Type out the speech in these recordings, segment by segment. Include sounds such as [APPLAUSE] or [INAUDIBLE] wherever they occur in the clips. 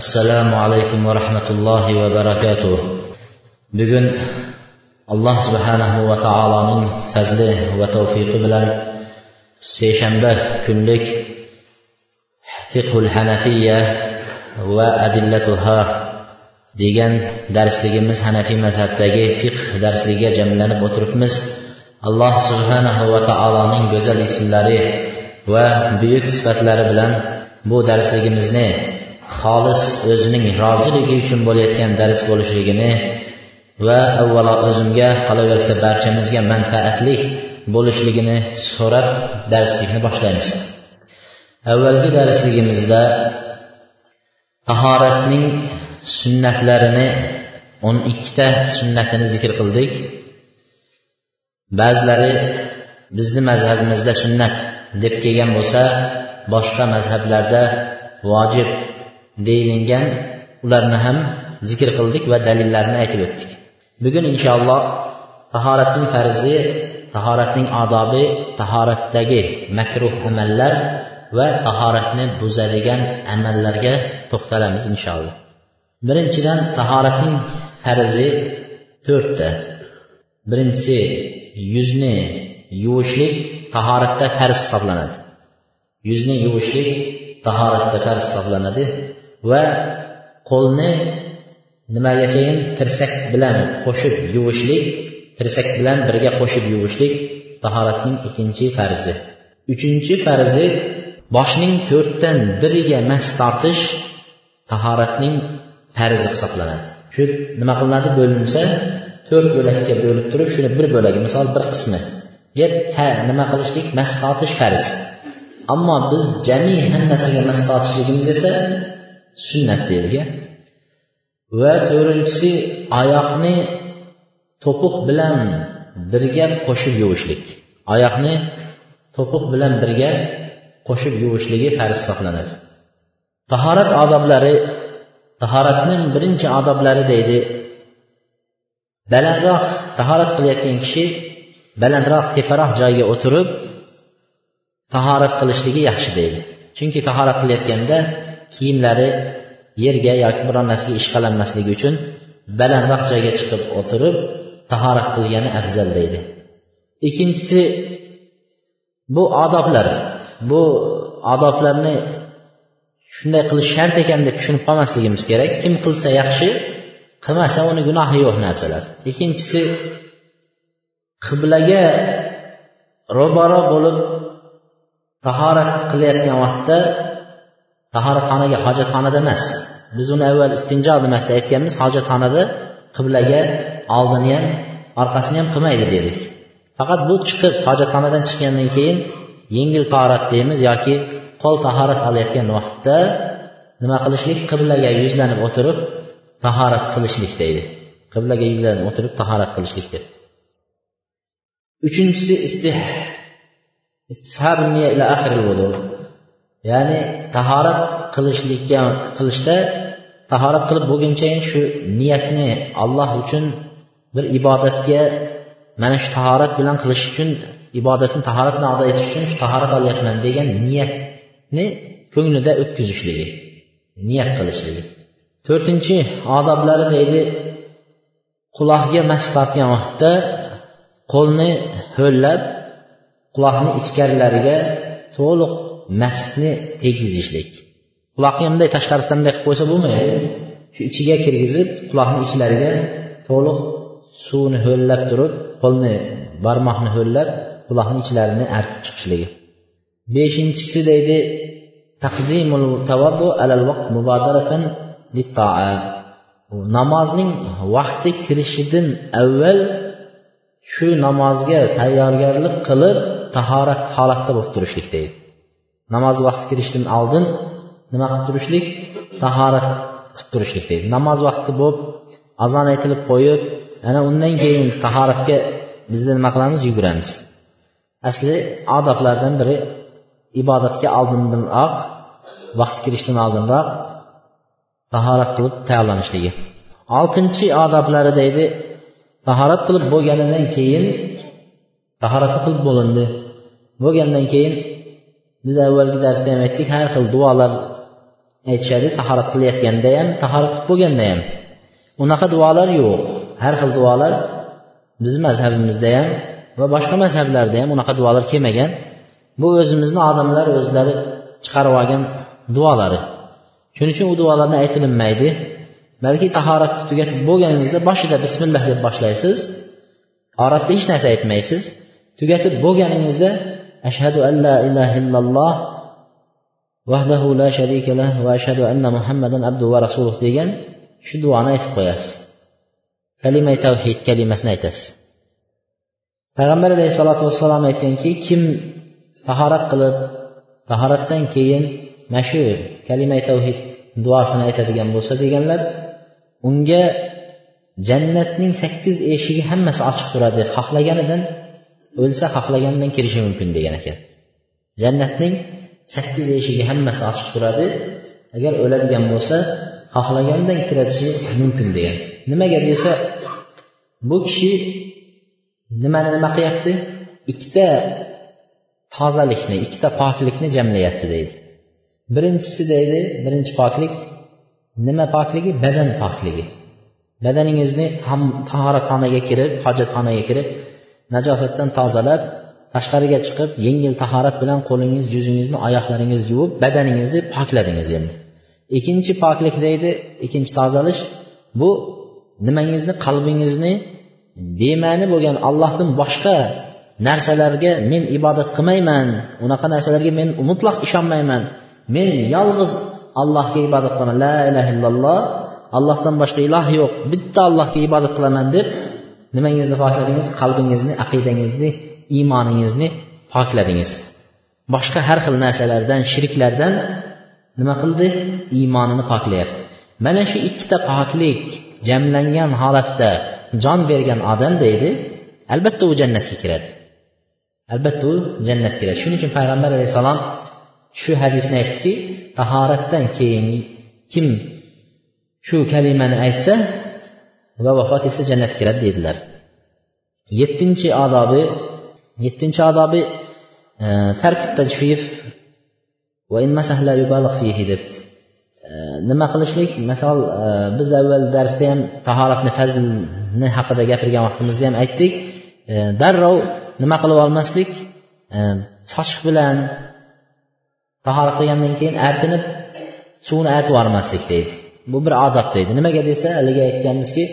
assalomu alaykum va rahmatullohi va barakatuh. Bugun alloh subhanahu va taoloning fazli va tavfiqi bilan seshanba kunlik fiqhul hanafiya va adillatuha degan darsligimiz hanafiy mazhabdagi fiqh darsligiga jamlanib o'tiribmiz. Alloh subhanahu va taoloning go'zal ismlari va buyuk sifatlari bilan bu darsligimizni xolis o'zining roziligi uchun bo'layotgan dars bo'lishligini va avvalo o'zimga qolaversa barchamizga manfaatli bo'lishligini so'rab darslikni boshlaymiz. Avvalgi darsligimizda tahoratning sunnatlarini o'n ikkita sunnatini zikr qildik. Ba'zilari bizni mazhabimizda sunnat deb kelgan bo'lsa boshqa mazhablarda vojib deyilgan ularni ham zikr qildik va dalillarini aytib o'tdik. Bugun inshaalloh tahoratning farzi tahoratning odobi tahoratdagi makruh amallar va tahoratni buzadigan amallarga to'xtalamiz inshaalloh. Birinchidan tahoratning farzi to'rtta. Birinchisi yuzni yuvishlik tahoratda farz hisoblanadi. Yuzni yuvishlik tahoratda farz hisoblanadi. Va qo'lni nimagachayin tirsak bilan qo'shib yuvishlik tirsak bilan birga qo'shib yuvishlik tahoratning ikkinchi farzi. Uchinchi farzi boshning to'rtdan biriga mas tortish tahoratning farzi hisoblanadi. Shu nima qilinadi? Bo'linsa to'rt bo'lakka bo'lib turib shuni bir bo'lagi misol bir qismiga nima qilishlik? Mas tortish farz. Ammo biz jami hammasiga mas tortishligimiz esa sunnat deylik va to'rtinchisi oyoqni to'piq bilan birga qo'shib yuvishlik. Oyoqni to'piq bilan birga qo'shib yuvishligi farz hisoblanadi. Tahorat odoblari tahoratning birinchi odoblari deydi balandroq tahorat qilayotgan kishi balandroq teparoq joyga o'tirib tahorat qilishligi yaxshi deydi. Chunki tahorat qilayotganda kiyimlari yerga yoki biron narsaga ishqalanmasligi uchun balandroq joyga chiqib o'tirib tahorat qilgani afzal deydi. Ikkinchisi bu odoblar. Bu odoblarni shunday qilish shart ekan deb tushunib qolmasligimiz kerak. Kim qilsa yaxshi qilmasa uni gunohi yo'q narsalar. Ikkinchisi qiblaga ro'baro bo'lib tahorat qilayotgan vaqtda tahoratxonaga hojatxonada emas. Biz uni avval istinjo nimasida aytganmiz hojatxonada qiblaga oldini ham orqasini ham qilmaydi dedik. Faqat bu chiqib hojatxonadan chiqqandan keyin yengil tahorat deymiz yoki qo'l tahorat olayotgan vaqtda nima qilishlik? Qiblaga yuzlanib o'tirib tahorat qilishlik deydi. Qiblaga yuzlanib o'tirib tahorat qilishlik deb. Uchinchisi istih ya'ni tahorat qilishlikka qilishda tahorat qilib bo'lgunchayin shu niyatni alloh uchun bir ibodatga mana shu tahorat bilan qilish uchun ibodatni tahorat bilan ado etish uchun shu tahorat olyapman degan niyatni ko'nglida o'tkazishligi niyat qilishligi. To'rtinchi odoblari deydi quloqga mas tortgan vaqtda qo'lni ho'llab quloqni ichkarilariga to'liq masjidni tegizishlik. Quloqni bunday tashqarisidan bunday qilib qo'ysa bo'lmaydi. Shu ichiga kirgizib quloqni ichlariga to'liq suvni ho'llab turib qo'lni barmoqni ho'llab quloqni ichlarini artib chiqishligi. Beshinchisi deydi taqdimul tavaddu alal vaqt mubodaratan namozning vaqti kirishidan avval shu namozga tayyorgarlik qilib tahorat holatda bo'lib turishlik deydi. Namoz vaqti kirishidan oldin nima qilib turishlik? Tahorat qilib turishlik deydi. Namoz vaqti bo'lib azon aytilib qo'yib ana undan keyin tahoratga bizda nima qilamiz? Yuguramiz. Asli odoblardan biri ibodatga oldinroq vaqt kirishdan oldinroq tahorat qilib tayyorlanishligi. Oltinchi odoblari deydi tahorat qilib bo'lganidan keyin tahorat qilib bo'lindi. Bo'lgandan keyin biz avvalgi darsda ham aytdik har xil duolar aytishadi tahorat qilayotganda ham tahorat qilib bo'lganda ham unaqa duolar yo'q. Har xil duolar bizni mazhabimizda ham va boshqa mazhablarda ham unaqa duolar kelmagan. Bu o'zimizni odamlar o'zlari chiqarib olgan duolari. Shuning uchun u duolarni aytilinmaydi. Balki tahoratni tugatib bo'lganingizda boshida bismillah deb boshlaysiz. Orasida hech narsa aytmaysiz. Tugatib bo'lganingizda ashhadu an la ilaha illalloh الله la sharika lah له ashhadu anna muhammadan عبده ورسوله rasuluh degan shu duoni aytib qo'yasiz kalimay tavhid kalimasini aytasiz payg'ambar alayhissalotu vassalom aytganki kim tahorat qilib tahoratdan keyin mana shu kalimay tavhid duosini aytadigan bo'lsa deganlar unga jannatning sakkiz eshigi hammasi ochiq turadi xohlaganidan o'lsa xohlagandan kirishi mumkin degan ekan. Jannatning sakkiz eshigi hammasi ochiq turadi. Agar o'ladigan bo'lsa xohlagandan kiratishi mumkin degan. Nimaga desa bu kishi nimani nima qilyapti? Ikkita tozalikni ikkita poklikni jamlayapti deydi. Birinchisi deydi birinchi poklik nima pokligi? Badan pokligi. Badaningizni tahoratxonaga kirib hojatxonaga kirib najosatdan tozalab tashqariga chiqib yengil tahorat bilan qo'lingiz yuzingizni oyoqlaringizni yuvib badaningizni pokladingiz endi. Ikkinchi poklik deydi ikkinchi tozalash bu nimangizni qalbingizni bema'ni bo'lgan allohdan boshqa narsalarga men ibodat qilmayman unaqa narsalarga men mutlaq ishonmayman. Men yolg'iz allohga ibodat qilaman. La ilaha illalloh allohdan boshqa iloh yo'q bitta allohga ibodat qilaman deb nimangizni pokladingiz qalbingizni aqidangizni iymoningizni pokladingiz. Boshqa har xil narsalardan shirklardan nima qildi? Iymonini poklayapti. Mana shu ikkita poklik jamlangan holatda jon bergan odam deydi albatta u jannatga kiradi. Albatta u jannatga kiradi. Shuning uchun payg'ambar alayhissalom shu hadisni aytdiki tahoratdan keyin kim shu kalimani aytsa va vafot etsa jannatga kiradi deydilar. Yettinchi odobi yettinchi odobi e, tajfif va e, nima qilishlik? Misol e, biz avval darsda ham tahoratni fazlni haqida gapirgan vaqtimizda ham aytdik. E, darrov nima qilib olmaslik? Sochiq bilan tahorat qilgandan keyin artinib suvni artib yubormaslik deydi. Bu bir odob deydi. Nimaga desa haligi aytganmizki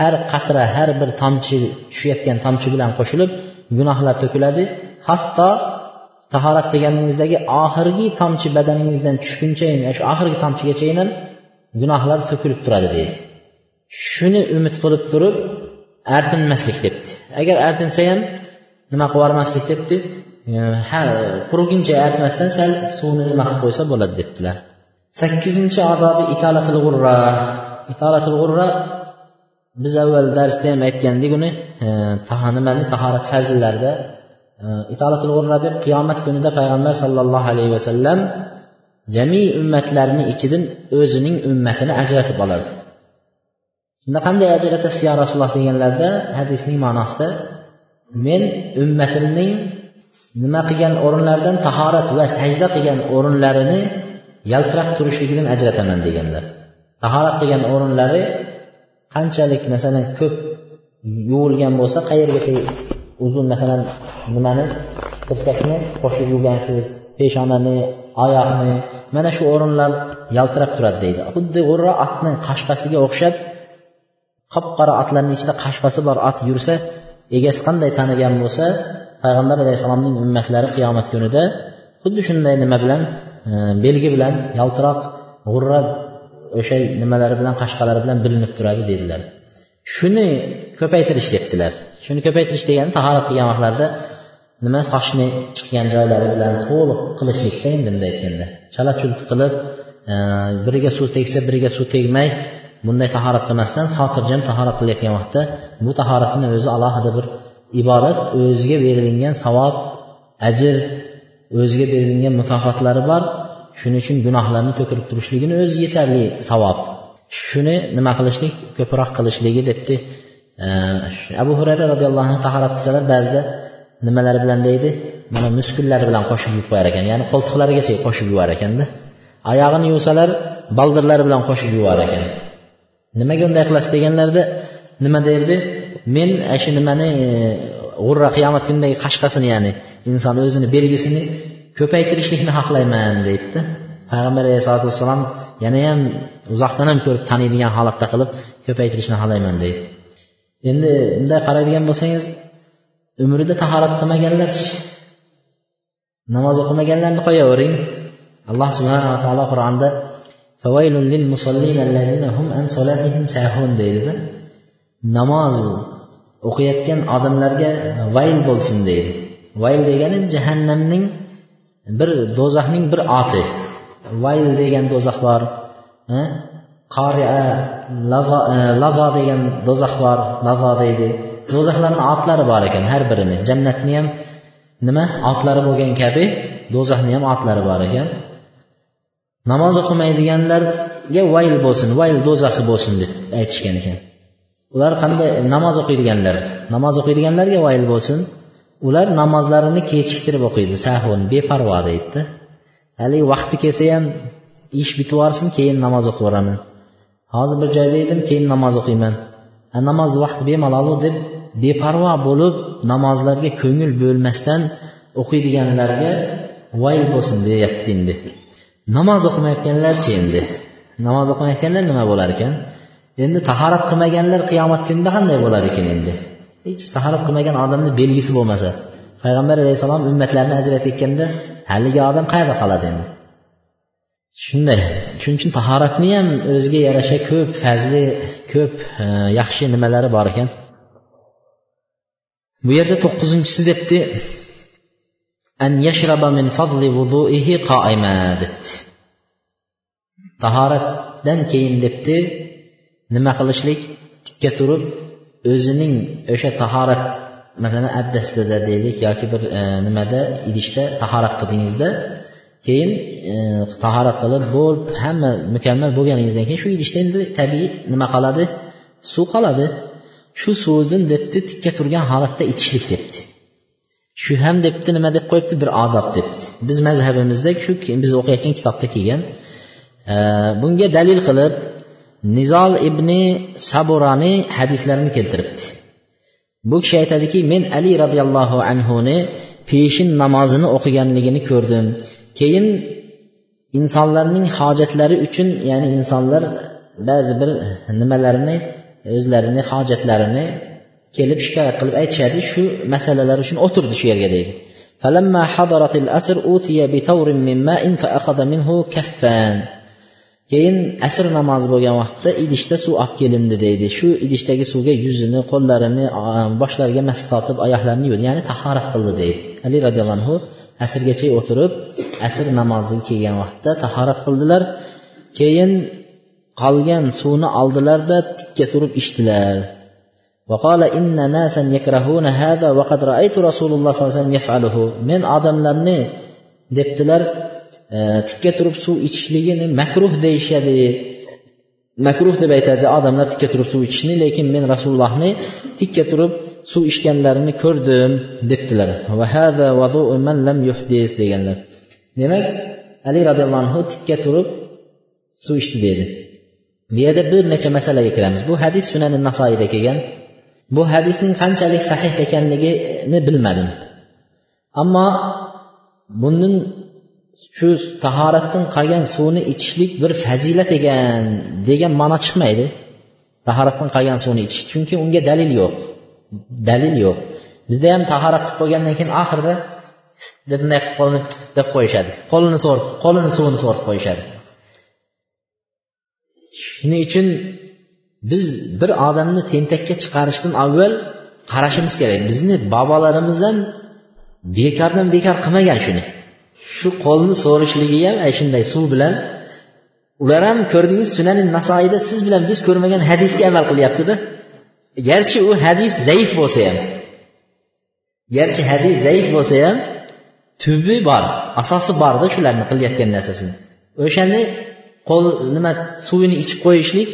har qatra har bir tomchi tushayotgan tomchi bilan qo'shilib gunohlar to'kiladi. Hatto tahorat qilganingizdagi oxirgi tomchi badaningizdan tushgunchayin shu oxirgi tomchigachayin ham gunohlar to'kilib turadi deydi. Shuni umid qilib turib artinmaslik debdi. Agar artinsa ham nima qilib yubormaslik debdi. Ha quruguncha artmasdan sal suvni nima qilib qo'ysa bo'ladi debdilar. Sakkizinchi odobi itolatil g'urra. Itolatil g'urra biz avval darsda ham aytgandik uni e, nimani? Tahorat fazillarida e, itolatil g'urra deb qiyomat kunida payg'ambar sollallohu alayhi vasallam jami ummatlarni ichidan o'zining ummatini ajratib oladi. Shunda qanday ajratasiz yo rasululloh deganlarida hadisning ma'nosida men ummatimning nima qilgan o'rinlaridan tahorat va sajda qilgan o'rinlarini yaltirab turishligidan ajrataman deganlar. Tahorat qilgan o'rinlari qanchalik masalan ko'p yuvilgan bo'lsa qayergacha uzun masalan nimani tirsakni qo'shib yuvgansiz peshonani oyoqni mana shu o'rinlar yaltirab turadi deydi. Xuddi g'urra otning qashqasiga o'xshab qop qora otlarni ichida qashqasi bor ot yursa egasi qanday tanigan bo'lsa payg'ambar alayhissalomning ummatlari qiyomat kunida xuddi shunday nima bilan e, belgi bilan yaltiroq g'urra o'sha nimalari bilan qashqalari bilan bilinib turadi dedilar. Shuni ko'paytirish debdilar. Shuni ko'paytirish degani tahorat qilgan vaqtlarida nima sochni chiqqan joylari bilan to'liq qilishlikda endi bunday aytganda chala chulp qilib e, biriga suv tegsa biriga suv tegmay bunday tahorat qilmasdan xotirjam tahorat qilayotgan vaqtda bu tahoratni o'zi alohida bir ibodat o'ziga berilgan savob ajr o'ziga berilgan mukofotlari bor. Shuning uchun gunohlarni to'kirib turishligini o'zi yetarli savob. Shuni nima qilishlik? Ko'proq qilishligi debdi e, abu hurayra roziyallohu anhu tahorat qilsalar ba'zida nimalari bilan deydi mana muskullari bilan qo'shib yuvib qo'yar ekan ya'ni qo'ltiqlarigacha qo'shib yuvar ekanda. Oyog'ini yuvsalar baldirlari bilan qo'shib yuvar ekan. Nimaga unday qilasiz deganlarida nima derdi men e, shu nimani e, g'urra qiyomat kunidagi qashqasini ya'ni inson o'zini belgisini ko'paytirishlikni xohlayman deydida. Payg'ambar alayhisalotu vassalom yanayam uzoqdan ham ko'rib taniydigan holatda qilib ko'paytirishni xohlayman deydi. Endi bunday qaraydigan bo'lsangiz umrida tahorat qilmaganlarchi namoz o'qimaganlarni qo'yavering alloh subhanava taolo qur'onda deydida. Namoz o'qiyotgan odamlarga vayl bo'lsin deydi. Vayl degani jahannamning bir do'zaxning bir oti. Vayl degan do'zax bor e, qoria e, e, lavo degan do'zax bor lavo deydi. Do'zaxlarni otlari bor ekan har birini. Jannatni ham nima? Otlari bo'lgan kabi do'zaxni ham otlari bor ekan. Namoz o'qimaydiganlarga vayl bo'lsin vayl do'zaxi bo'lsin deb aytishgan ekan. Ular qanday? Namoz o'qiydiganlar namoz o'qiydiganlarga vayl bo'lsin. Ular namozlarini kechiktirib o'qiydi sahvon beparvo deydida haligi vaqti kelsa ham ish bitib yuborsin keyin namoz o'qiyveraman hozir bir joyda edim keyin namoz o'qiyman. Namoz vaqti bemalol deb beparvo bo'lib namozlarga ko'ngil bo'lmasdan o'qiydiganlarga voyl bo'lsin deyapti endi. Namoz o'qimayotganlarchi endi? Namoz o'qimayotganlar nima bo'lar ekan? Endi tahorat qilmaganlar qiyomat kunida qanday bo'lar ekan endi? Hech tahorat qilmagan odamni belgisi bo'lmasa payg'ambar alayhissalom ummatlarni ajratayotganda haligi odam qayerda qoladi endi? Shunday shuning uchun tahoratni ham o'ziga yarasha ko'p fazli ko'p e, yaxshi nimalari bor ekan. Bu yerda to'qqizinchisi debdi an yashraba min fadli vuduihi qoima debdi. Tahoratdan keyin debdi nima qilishlik? Tikka turib o'zining o'sha tahorat masalan abdastida deylik yoki bir e, nimada idishda tahorat qildingizda keyin e, tahorat qilib bo'lib hamma mukammal bo'lganingizdan keyin shu idishda endi tabiiy nima qoladi? Suv qoladi. Shu suvdan debdi tikka turgan holatda ichishlik debdi. Shu ham debdi nima deb qo'yibdi? Bir odob debdi. Biz mazhabimizda shu biz o'qiyotgan kitobda kelgan e, bunga dalil qilib nizol ibn saburani hadislarini keltiribdi bu kishi aytadiki men ali roziyallohu anhuni peshin namozini o'qiganligini ko'rdim keyin insonlarning hojatlari uchun ya'ni insonlar ba'zi bir nimalarini o'zlarini hojatlarini kelib shikoyat qilib aytishadi shu masalalar uchun o'tirdi shu yerga deydi فلما حضرت الأسر أوتي بتور من ماء فأخذ منه كفان keyin asr namozi bo'lgan vaqtda idishda suv olib kelindi deydi. Shu idishdagi suvga yuzini qo'llarini boshlariga mas tortib oyoqlarini yuvdi ya'ni tahorat qildi deydi. Ali roziyallohu anhu asrgacha o'tirib asr namozi kelgan vaqtda tahorat qildilar. Keyin qolgan suvni oldilarda tikka turib ichdilar. Men odamlarni debdilar tikka turib suv ichishligini makruh deyishadi. Makruh deb aytadi odamlar tikka turib suv ichishni lekin men rasulullohni tikka turib suv ichganlarini ko'rdim debdilar. Deganlar. Demak ali roziyallohu anhu tikka turib suv ichdi dedi. Bu yerda bir necha masalaga kiramiz. Bu hadis sunani nasoiyda kelgan. Bu hadisning qanchalik sahih ekanligini bilmadim. Ammo bundan shu tahoratdan qolgan suvni ichishlik bir fazilat ekan degan ma'no chiqmaydi. Tahoratdan qolgan suvni ichish. Chunki unga dalil yo'q. Dalil yo'q. Bizda ham tahorat qilib qo'ygandan keyin oxirida bunday qilib qo'lini deb qo'yishadi. Qo'lini so'rib qo'lini suvini so'rib qo'yishadi. Shuning uchun biz bir odamni tentakka chiqarishdan avval qarashimiz kerak. Bizni bobolarimiz ham bekordan bekor qilmagan shuni. Shu qo'lni so'rishligi ham shunday suv bilan. Ular ham ko'rdingiz sunani nasoida siz bilan biz ko'rmagan hadisga amal qilyaptida. Garchi u hadis zaif bo'lsa ham garchi hadis zaif bo'lsa ham tubi bor asosi borda shularni qilayotgan narsasini. O'shani qo'l nima suvini ichib qo'yishlik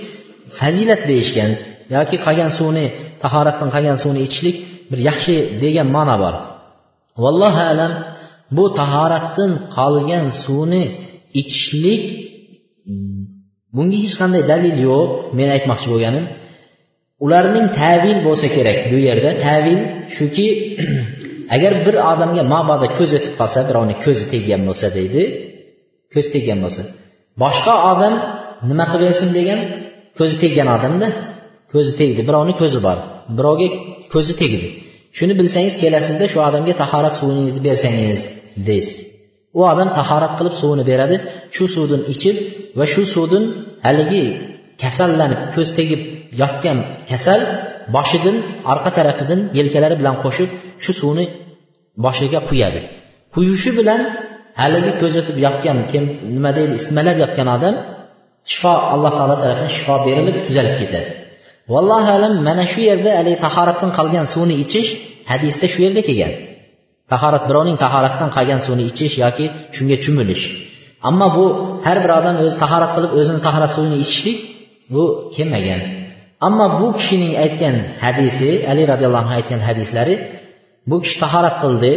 fazilat deyishgan yoki qolgan suvni tahoratdan qolgan suvni ichishlik bir yaxshi degan ma'no bor. Vallohu alam bu tahoratdan qolgan suvni ichishlik bunga hech qanday dalil yo'q men aytmoqchi bo'lganim. Ularning tavil bo'lsa kerak bu yerda. Tavil shuki [CLEARS THROAT] agar bir odamga mabodo ko'z o'tib qolsa birovni ko'zi teggan bo'lsa deydi ko'z teggan bo'lsa. Boshqa odam nima qilib bersin degan ko'zi teggan odamda ko'zi tegdi birovni ko'zi bor birovga ko'zi tegdi. Shuni bilsangiz kelasizda shu odamga tahorat suvingizni bersangiz deysiz u odam tahorat qilib suvini beradi shu suvdan ichib va shu suvdan haligi kasallanib ko'z tegib yotgan kasal boshidan orqa tarafidan yelkalari bilan qo'shib shu suvni boshiga quyadi. Quyishi bilan haligi ko'z o'tib yotgan kim nima deydi isitmalab yotgan odam shifo alloh taolo tarafidan shifo berilib tuzalib ketadi. Vallohu alam mana shu yerda haligi tahoratdan qolgan suvni ichish hadisda shu yerda kelgan. Tahorat birovning tahoratdan qolgan suvni ichish yoki shunga cho'milish ammo bu har bir odam o'zi tahorat qilib o'zini tahorat suvini ichishlik bu kelmagan. Ammo bu kishining aytgan hadisi ali roziyallohu anhu aytgan hadislari bu kishi tahorat qildi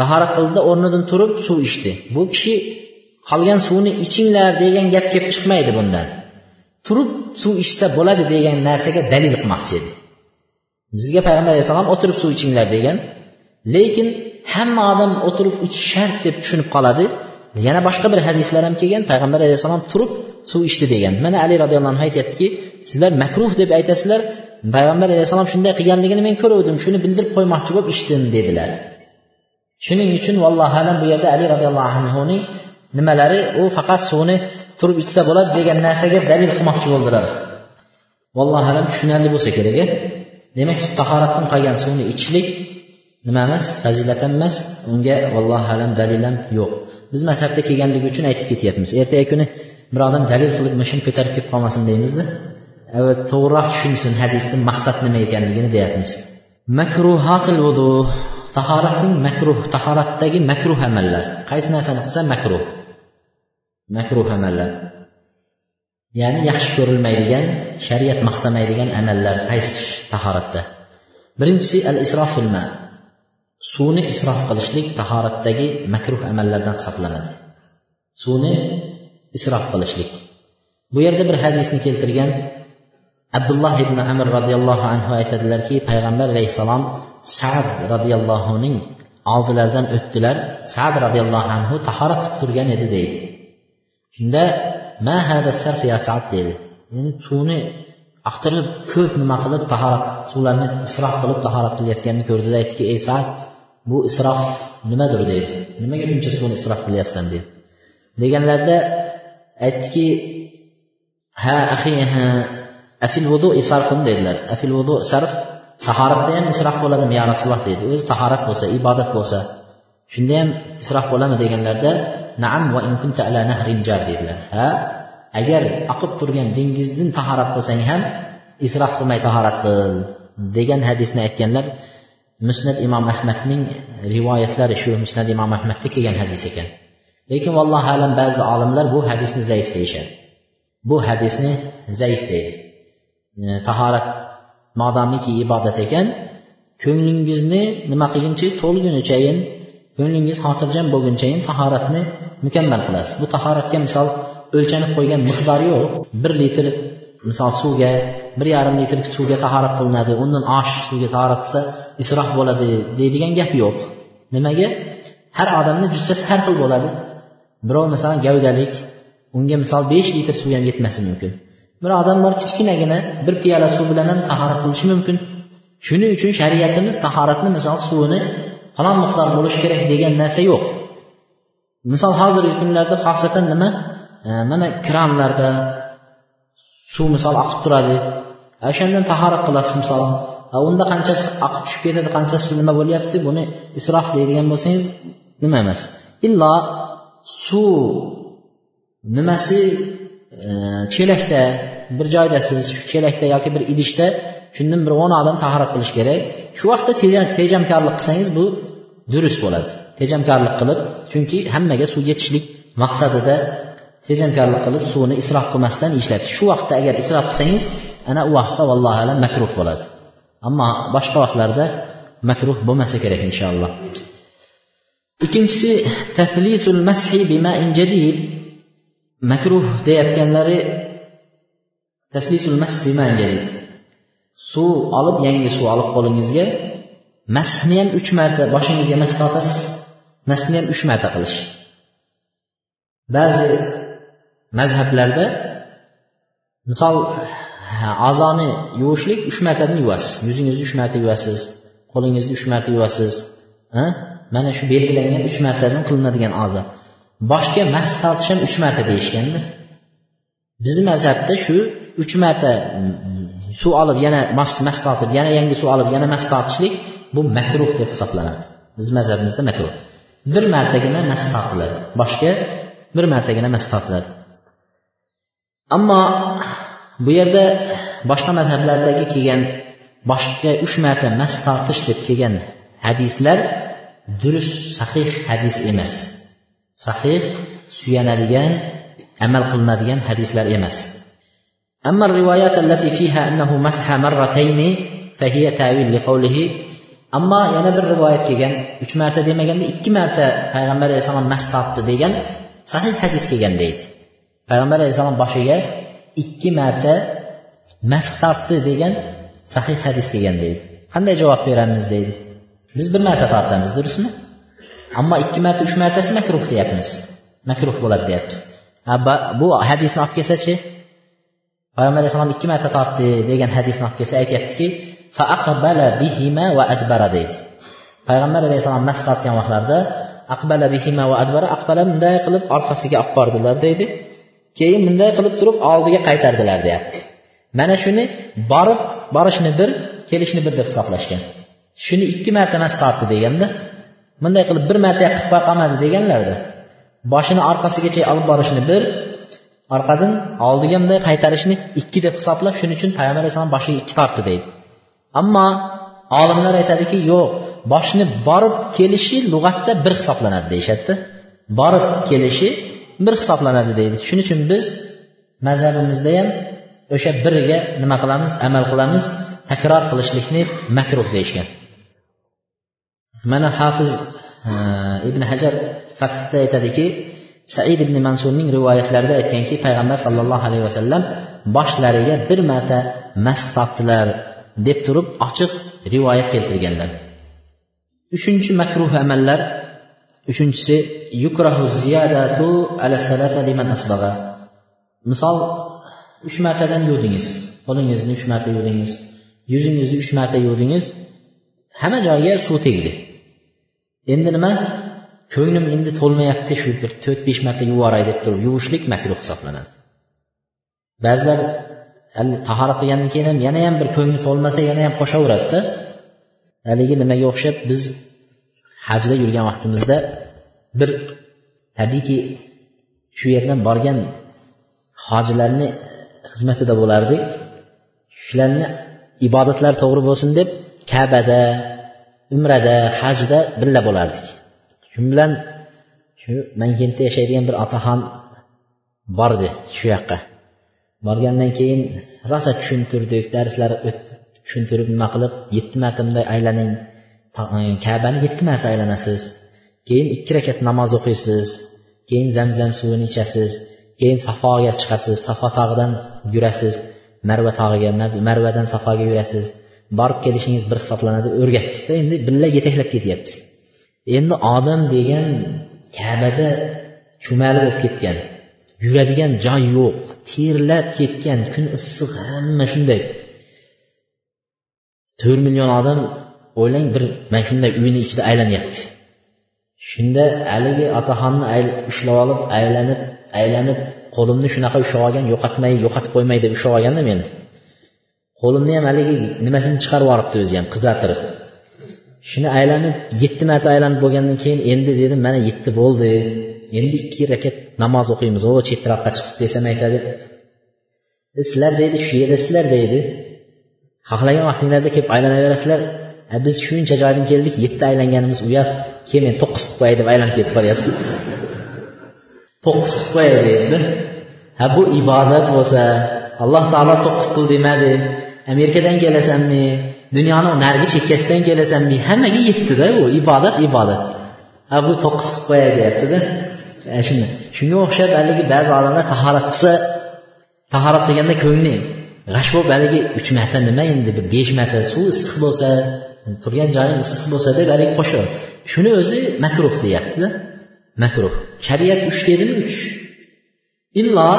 tahorat qildi o'rnidan turib suv ichdi. Bu kishi qolgan suvni ichinglar degan gap kelib chiqmaydi bundan. Turib suv ichsa bo'ladi degan narsaga dalil qilmoqchi edi. Bizga payg'ambar alayhissalom o'tirib suv ichinglar degan lekin hamma odam o'tirib ichish shart deb tushunib qoladi. Yana boshqa bir hadislar ham kelgan. Payg'ambar alayhissalom turib suv ichdi degan. Mana ali roziyallohu anhu aytyaptiki sizlar makruh deb aytasizlar. Payg'ambar alayhissalom shunday qilganligini men ko'ruvdim. Shuni bildirib qo'ymoqchi bo'lib ichdim dedilar. Shuning uchun vallohu alam bu yerda ali roziyallohu anhuning nimalari u faqat suvni turib ichsa bo'ladi degan narsaga dalil qilmoqchi bo'ldilar. Vallohu alam tushunarli bo'lsa kerak demak tahoratdan qolgan suvni ichishlik nima emas? Fazilat ham emas. Unga vallohu alam dalil ham yo'q. Biz mazhabda kelganligi uchun aytib ketyapmiz. Ertaga kuni bir odam dalil qilib mashina ko'tarib kelib qolmasin deymizda. To'g'riroq tushunsin hadisni maqsad nima ekanligini deyapmiz. Makruhatil vudu tahoratning makruh tahoratdagi makruh amallar. Qaysi narsani qilsa makruh. Makruh amallar. Ya'ni yaxshi ko'rilmaydigan shariat maqtamaydigan amallar qaysi tahoratda? Birinchisi al isrof filma suvni isrof qilishlik tahoratdagi makruh amallardan hisoblanadi. Suvni isrof qilishlik. Bu yerda bir hadisni keltirgan abdulloh ibn amir roziyallohu anhu aytadilarki payg'ambar alayhissalom sad roziyallohuning oldilaridan o'tdilar. Sad roziyallohu anhu tahorat qilib turgan edi deydi. Shunda ma hada sarf ya sad? dedi. Ya'ni suvni oqtirib ko'p nima qilib tahorat suvlarni isrof qilib tahorat qilayotganini ko'rdida aytdiki ey sad bu isrof nimadir deydi. Nimaga shuncha suvni isrof qilyapsan deydi. Deganlarida aytdiki ha ahi afil vudu sarfun dedilar. Afil vudu sarf tahoratda ham isrof bo'ladimi ya rasululloh deydi. O'zi tahorat bo'lsa ibodat bo'lsa shunda ham isrof bo'ladimi deganlarida naam va in kunta ala nahrin jar dedilar. Ha agar oqib turgan dengizdan tahorat qilsang ham isrof qilmay tahorat qil degan hadisni aytganlar musnat imom ahmadning rivoyatlari shu musnat imom ahmadda kelgan hadis ekan. Lekin vallohu alam ba'zi olimlar bu hadisni zaif deyishadi. Bu hadisni zaif deydi. E, tahorat modomiki ibodat ekan. Ko'nglingizni nima qilguncha to'lgunichayin ko'nglingiz xotirjam bo'lgunchayin tahoratni mukammal qilasiz. Bu tahoratga misol o'lchanib qo'ygan miqdor yo'q. Bir litr misol suvga bir yarim litr suvga tahorat qilinadi undan oshiq suvga tahorat qilsa isrof bo'ladi deydigan gap yo'q. Nimaga? Har odamni jussasi har xil bo'ladi. Birov masalan gavdalik unga misol besh litr suv ham yetmasi mumkin. Bir odam bor kichkinagina bir piyola suv bilan ham tahorat qilishi mumkin. Shuning uchun shariatimiz tahoratni misol suvini falon miqdor bo'lishi kerak degan narsa yo'q. Misol hozirgi kunlarda xosatan nima? E, mana kranlarda suv misol oqib turadi. O'shandan tahorat qilasiz misol unda qanchasi oqib tushib ketadi qanchasi nima bo'lyapti buni isrof deydigan bo'lsangiz nima emas. Illo suv nimasi e, chelakda bir joyda siz shu chelakda yoki bir idishda shundan bir o'n odam tahorat qilish kerak. Shu vaqtda tejamkorlik qilsangiz bu durust bo'ladi. Tejamkorlik qilib chunki hammaga suv yetishlik maqsadida tejamkorlik qilib suvni isrof qilmasdan ishlatish shu vaqtda agar isrof qilsangiz ana u vaqtda vallohu alam makruh bo'ladi. Ammo boshqa vaqtlarda makruh bo'lmasa kerak inshaalloh. Ikkinchisi taslisul mashi bimain jadid. Makruh deyayotganlari taslisul mash bimain jadid. Suv olib yangi suv olib qo'lingizga. Mashni ham uch marta boshingizga mas tortasiz mashni ham uch marta qilish. Ba'zi mazhablarda misol a'zoni yuvishlik uch martadan yuvasiz. Yuzingizni uch marta yuvasiz qo'lingizni uch marta yuvasiz mana shu belgilangan uch martadan qilinadigan a'zo. Boshga mas tortish ham uch marta deyishganda bizni mazhabda shu uch marta suv olib yana mas tortib yana yangi suv olib yana mas tortishlik bu makruh deb hisoblanadi. Bizni mazhabimizda makruh. Bir martagina mas tortiladi boshga bir martagina mas tortiladi ammo bu yerda boshqa mazhablardagi kelgan boshqa uch marta mas tortish deb kelgan hadislar durust sahih hadis emas sahih suyanadigan amal qilinadigan hadislar emas أما الروايات التي فيها أنه مسح مرتين فهي تاويل لقوله ammo yana bir rivoyat kelgan uch marta demaganda ikki marta payg'ambar alayhissalom mas tortdi degan sahih hadis kelgan deydi Payg'ambar alayhissalom boshiga ikki marta mas tortdi degan sahih hadis kelgan deydi. Qanday javob beramiz deydi. Biz bir marta tortamiz durustmi? Ammo ikki marta uch martasi makruh deyapmiz. Makruh bo'ladi deyapmiz. Bu hadisni olib kelsachi? Payg'ambar alayhissalom ikki marta tortdi degan hadisni olib kelsa aytyaptiki deydi. Payg'ambar alayhissalom mas tortgan vaqtlarida aqbala bihima va adbara aqbala bunday qilib orqasiga olib bordilar deydi. Keyin bunday qilib turib oldiga qaytardilar deyapti. Mana shuni borib borishni bir kelishni bir deb hisoblashgan. Shuni ikki marta mas deganda bunday qilib bir marta qilib qolmadi deganlarda boshini orqasigacha olib borishni bir orqadan oldiga bunday qaytarishni ikki deb hisoblab shuning uchun payg'ambar alayhissalom boshiga ikki tortdi deydi. Ammo olimlar aytadiki yo'q boshni borib kelishi lug'atda bir hisoblanadi deyishadida borib kelishi bir hisoblanadi deydi. Shuning uchun biz mazhabimizda ham o'sha biriga nima qilamiz amal qilamiz takror qilishlikni makruh deyishgan. Mana hafiz e, ibn hajar fathda aytadiki said ibn mansurning rivoyatlarida aytganki payg'ambar sallallohu alayhi vasallam boshlariga bir marta mast topdilar deb turib ochiq rivoyat keltirganlar. Uchinchi makruh amallar uchinchisi yukrahu ziyadatu ala salasa liman asbag'a. Misol uch martadan yuvdingiz qo'lingizni uch marta yuvdingiz yuzingizni uch marta yuvdingiz hamma joyga suv tegdi. Endi nima? Ko'nglim endi to'lmayapti shu bir to'rt besh marta yuvoray deb turib yuvishlik makruh hisoblanadi. Ba'zilar tahorat qilgandan keyin ham yana ham bir ko'ngli to'lmasa yana ham qo'shaveradida. Haligi nimaga o'xshab biz hajda yurgan vaqtimizda bir tabiiyki shu yerdan borgan hojilarni xizmatida bo'lardik. Shularni ibodatlari to'g'ri bo'lsin deb kabada umrada hajda birga bo'lardik. Shu bilan shu mankentda yashaydigan bir otaxon bordi shu yoqqa. Borgandan keyin rosa tushuntirdik darslar tushuntirib nima qilib yetti marta bunday aylaning E, kabani yetti marta aylanasiz. Keyin ikki rakat namoz o'qiysiz. Keyin zamzam suvini ichasiz. Keyin safoga chiqasiz. Safo tog'idan yurasiz. Marva tog'iga marvadan safoga yurasiz. Borib kelishingiz bir hisoblanadi o'rgatdikda endi birga yetaklab ketyapmiz endi odam degan kabada cho'mali bo'lib ketgan yuradigan joy yo'q terlab ketgan kun issiq hamma shunday. To'rt million odam o'ylang bir mana shunday uyni ichida aylanyapti. Shunda haligi otaxonni ushlab olib aylanib aylanib qo'limni shunaqa ushlab olgan yo'qotmay yo'qotib qo'ymay deb ushlab olganda meni qo'limni ham haligi nimasini chiqarib yuboribdi o'zi ham qizartirib. Shuni aylanib yetti marta aylanib bo'lgandan keyin endi dedim mana yetti bo'ldi endi ikki rakat namoz o'qiymiz o chetroqqa chiqib desam aytadi. Sizlar deydi shu yerdasizlar deydi. Xohlagan vaqtinglarda kelib aylanaverasizlar. Biz shuncha joydan keldik yetti aylanganimiz uyat keyin men to'qqiz qilib qo'yay deb aylanib ketib qolyapti. To'qqiz qilib qo'yay deydi ha bu ibodat bo'lsa alloh taolo to'qqiz qil demadi. Amerikadan kelasanmi dunyoni narigi chekkasidan kelasanmi hammaga yetdida u ibodat ibodat. Ha bu to'qqiz qilib qo'yay deyaptida. Shuni shunga o'xshab haligi ba'zi odamlar tahorat qilsa tahorat deganda ko'ngli g'ash bo'lib haligi uch marta nima endi bir besh marta suv issiq bo'lsa turgan joyim issiq bo'lsa deb haligi qo'shadi shuni o'zi makruh deyaptida. Makruh. Shariat uch dedimi? Uch. Illo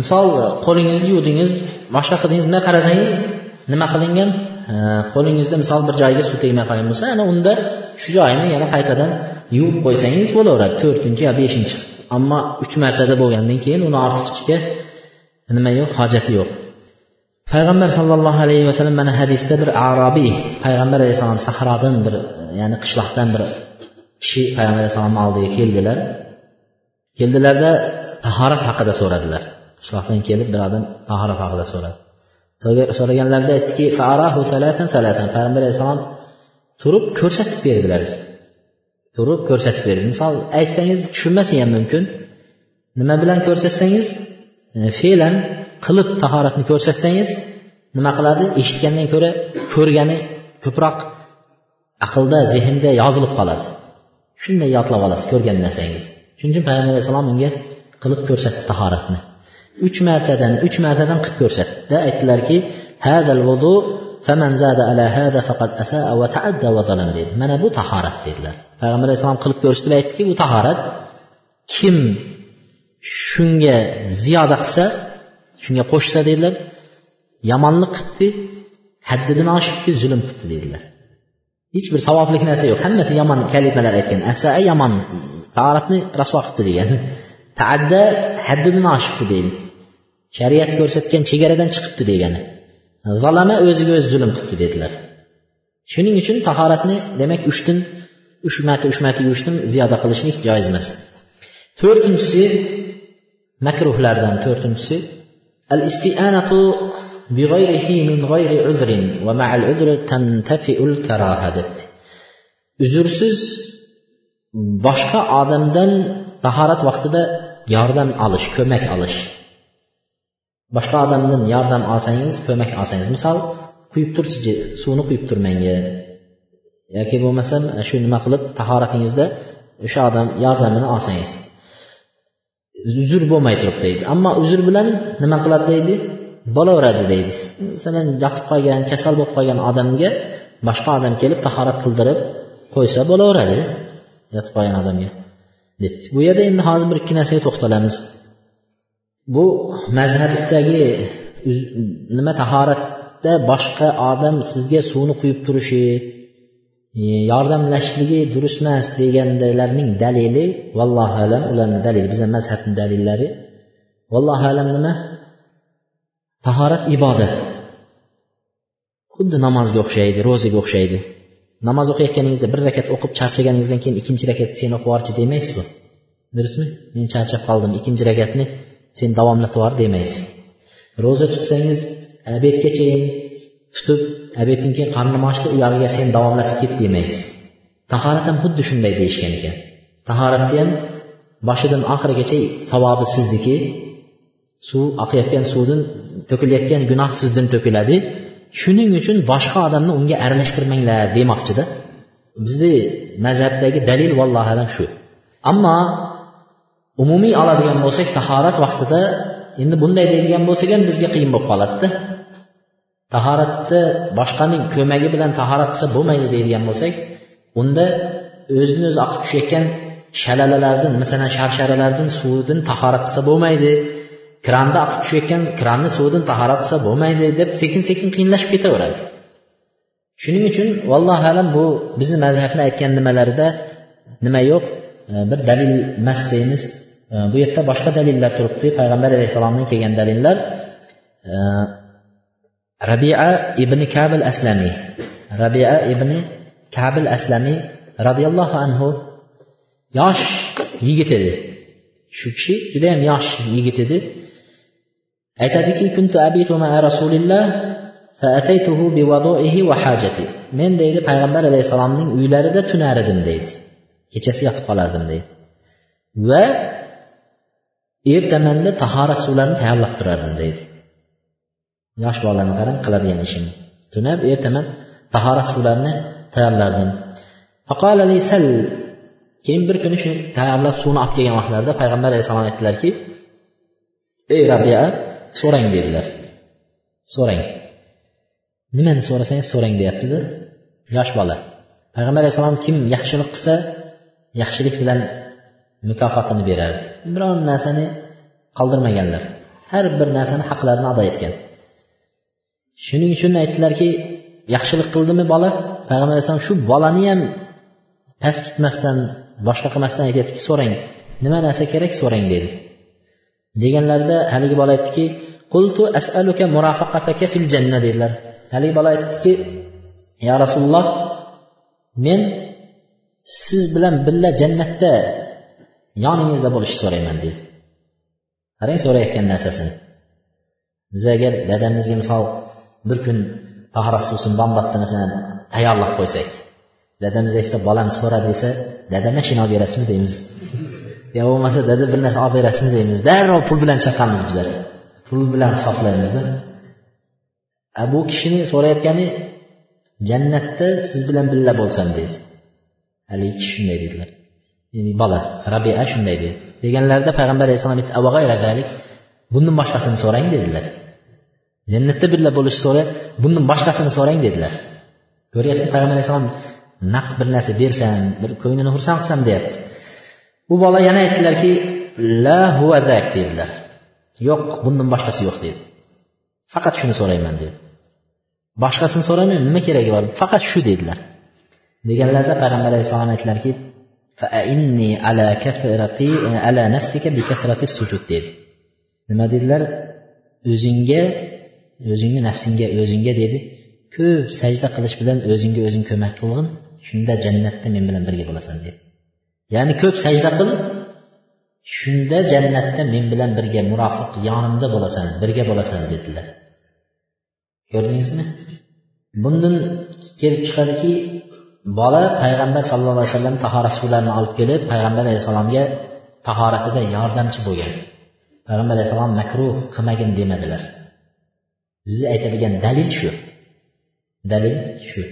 misol qo'lingizni yuvdingiz boshqa qildingiz bunday qarasangiz nima qilingan? Qo'lingizda misol bir joyiga suv tegmay qolgan bo'lsa ana unda shu joyini yana qaytadan yuvib qo'ysangiz bo'laveradi. To'rtinchi yo beshinchi. Ammo uch martada bo'lgandan keyin uni ortiqcha nima yo'q hojati yo'q. Payg'ambar sollallohu alayhi vasallam mana hadisda bir arobiy payg'ambar alayhissalom sahrodan bir ya'ni qishloqdan bir kishi payg'ambar alayhissalomni oldiga keldilar. Keldilarda tahorat haqida so'radilar. Qishloqdan kelib bir odam tahorat haqida so'radi. So'raganlarida aytdiki payg'ambar alayhissalom turib ko'rsatib berdilar. Turib ko'rsatib berdi. Misol aytsangiz tushunmasi ham mumkin. Nima bilan ko'rsatsangiz e, fe'lan qilib tahoratni ko'rsatsangiz nima qiladi? Eshitgandan ko'ra ko'rgani ko'proq aqlda zehnda yozilib qoladi. Shunday yodlab olasiz ko'rgan narsangiz. Shuning uchun payg'ambar alayhissalom unga qilib ko'rsatdi tahoratni. Uch martadan uch martadan qilib ko'rsatdi. Aytdilarki dedi. Mana bu tahorat dedilar. Payg'ambar alayhissalom qilib ko'rsatib aytdiki bu tahorat kim shunga ziyoda qilsa shunga qo'shsa dedilar yomonlik qilibdi haddidan oshibdi zulm qilibdi dedilar hech bir savoblik narsa yo'q. Hammasi yomon kalimalar aytgan. Asaa yomon tahoratni rasvo qilibdi degan. Taadda haddidan oshibdi deydi. Shariat ko'rsatgan chegaradan chiqibdi degani zalama o'ziga o'zi zulm qilibdi dedilar. Shuning uchun tahoratni demak uchdan uch marta uch marta yuvishdan ziyoda qilishlik joiz emas. To'rtinchisi makruhlardan to'rtinchisi al istianatu بغيره من غير عذر ومع العذر تنتفئ الكراهة debdi uzrsiz boshqa odamdan tahorat vaqtida yordam olish ko'mak olish boshqa odamdan yordam olsangiz ko'mak olsangiz misol quyib turchi suvni quyib tur menga yoki bo'lmasam shu nima qilib tahoratingizda o'sha odam yordamini olsangiz uzr bo'lmay turibdi deydi. Ammo uzr bilan nima qiladi deydi? Bo'laveradi deydi. Masalan yotib qolgan kasal bo'lib qolgan odamga boshqa odam kelib tahorat qildirib qo'ysa bo'laveradi yotib qolgan odamga. Debdi. Bu yerda endi hozir bir ikki narsaga to'xtalamiz. Bu mazhabdagi nima tahoratda boshqa odam sizga suvni quyib turishi yordamlashishligi durust emas degandalarning dalili vallohu alam ularni dalili bizni mazhabni dalillari. Vallohu alam nima? Tahorat ibodat. Xuddi namozga o'xshaydi ro'zaga o'xshaydi. Namoz o'qiyotganingizda bir rakat o'qib charchaganingizdan keyin ikkinchi rakatni sen o'qib yuborchi demaysizu durustmi? Men charchab qoldim ikkinchi rakatni sen davomlatib yubor demaysiz. Ro'za tutsangiz obedgachayin tutib obeddan keyin qarnim ochdi uyog'iga sen davomlatib ket demaysiz. Tahorat ham xuddi shunday deyishgan ekan. Tahoratni ham boshidan oxirigacha savobi sizniki suv oqayotgan suvdan to'kilayotgan gunoh sizdan to'kiladi. Shuning uchun boshqa odamni unga aralashtirmanglar demoqchida. Bizni mazhabdagi dalil vallohu alam shu. Ammo umumiy oladigan bo'lsak tahorat vaqtida endi bunday deydigan bo'lsak ham bizga qiyin bo'lib qoladida. Tahoratni boshqaning ko'magi bilan tahorat qilsa bo'lmaydi deydigan bo'lsak unda o'zini o'zi oqib tushayotgan shalalalardan masalan sharsharalardan suvidan tahorat qilsa bo'lmaydi kranda oqib tushayotgan kranni suvidan tahorat qilsa bo'lmaydi deb sekin sekin qiyinlashib ketaveradi. Shuning uchun vallohu alam bu bizni mazhabni aytgan nimalarida nima yo'q e, bir dalil emas deymiz. E, bu yerda boshqa dalillar turibdi. Payg'ambar alayhissalomdan kelgan dalillar. E, rabia ibn kabil aslamiy rabia ibn kabil aslamiy roziyallohu anhu yosh yigit edi. Shu kishi judayam yosh yigit edi. Aytadiki kuntu abitu ma'a rasulillah men deydi payg'ambar alayhissalomning uylarida tunar edim deydi. Kechasi yotib qolardim deydi. Va ertamanda tahorat suvlarini tayyorlab turardim deydi. Yosh bolani qarang qiladigan ishini tunab ertaman tahorat suvlarini tayyorlardim. Keyin bir kuni shu tayyorlab suvni olib kelgan vaqtlarida payg'ambar alayhissalom aytdilarki ey rabia so'rang dedilar. So'rang. Nimani so'rasangiz so'rang deyaptida yosh bola. Payg'ambar alayhissalom kim yaxshilik qilsa yaxshilik bilan mukofotini berardi. Biron narsani qoldirmaganlar. Har bir narsani haqlarini ado etgan. Shuning uchun aytdilarki yaxshilik qildimi bola? Payg'ambar alayhissalom shu bolani ham past tutmasdan boshqa qilmasdan aytyaptiki so'rang. Nima narsa kerak so'rang dedi. Deganlarida haligi bola aytdiki qultu as'aluka murafaqataka fil janna dedilar. Haligi bola aytdiki ya rasululloh men siz bilan birga jannatda yoningizda bo'lishni so'rayman dedi. Qarang so'rayotgan narsasini. Biz agar dadamizga misol bir kun tahorat suvsin bombatda masalan tayyorlab qo'ysak. Dadamiz aytsa bolam so'ra desa dada mashina olib berasizmi? deymiz. Yo bo'lmasa dada bir narsa olib berasizmi? deymiz. Darrov pul bilan chaqamiz bizlar pul bilan hisoblaymizda. Bu kishini so'rayotgani jannatda siz bilan birga bo'lsam deydi. Haligi kishi shunday dedilar. Bola rabia shunday dedi. Deganlarida payg'ambar alayhissalom aytdi bundan boshqasini so'rang dedilar. Jannatda birga bo'lishni so'ra bundan boshqasini so'rang dedilar. Ko'ryapsiz payg'ambar alayhissalom naqd bir narsa bersam bir ko'nglini xursand qilsam deyapti. U bola yana aytdilarki la huvazak dedilar. Yo'q bundan boshqasi yo'q dedi. Faqat shuni so'rayman dedi. Boshqasini so'ramayman nima keragi bor? Faqat shu dedilar. Deganlarida payg'ambar alayhissalom aytdilarki dedi. Nima dedilar? O'zingga o'zingni nafsingga o'zingga dedi. Ko'p sajda qilish bilan o'zingga o'zing ko'mak qilgin shunda jannatda men bilan birga bo'lasan dedi. Ya'ni ko'p sajda qil shunda jannatda men bilan birga murofiq yonimda bo'lasan birga bo'lasan dedilar. Ko'rdingizmi? Bundan kelib chiqadiki bola payg'ambar sallallohu alayhi vasallam tahorat suvlarini olib kelib payg'ambar alayhissalomga tahoratida yordamchi bo'lgan. Payg'ambar alayhissalom makruh qilmagin demadilar. Bizni aytadigan dalil shu. Dalil shu.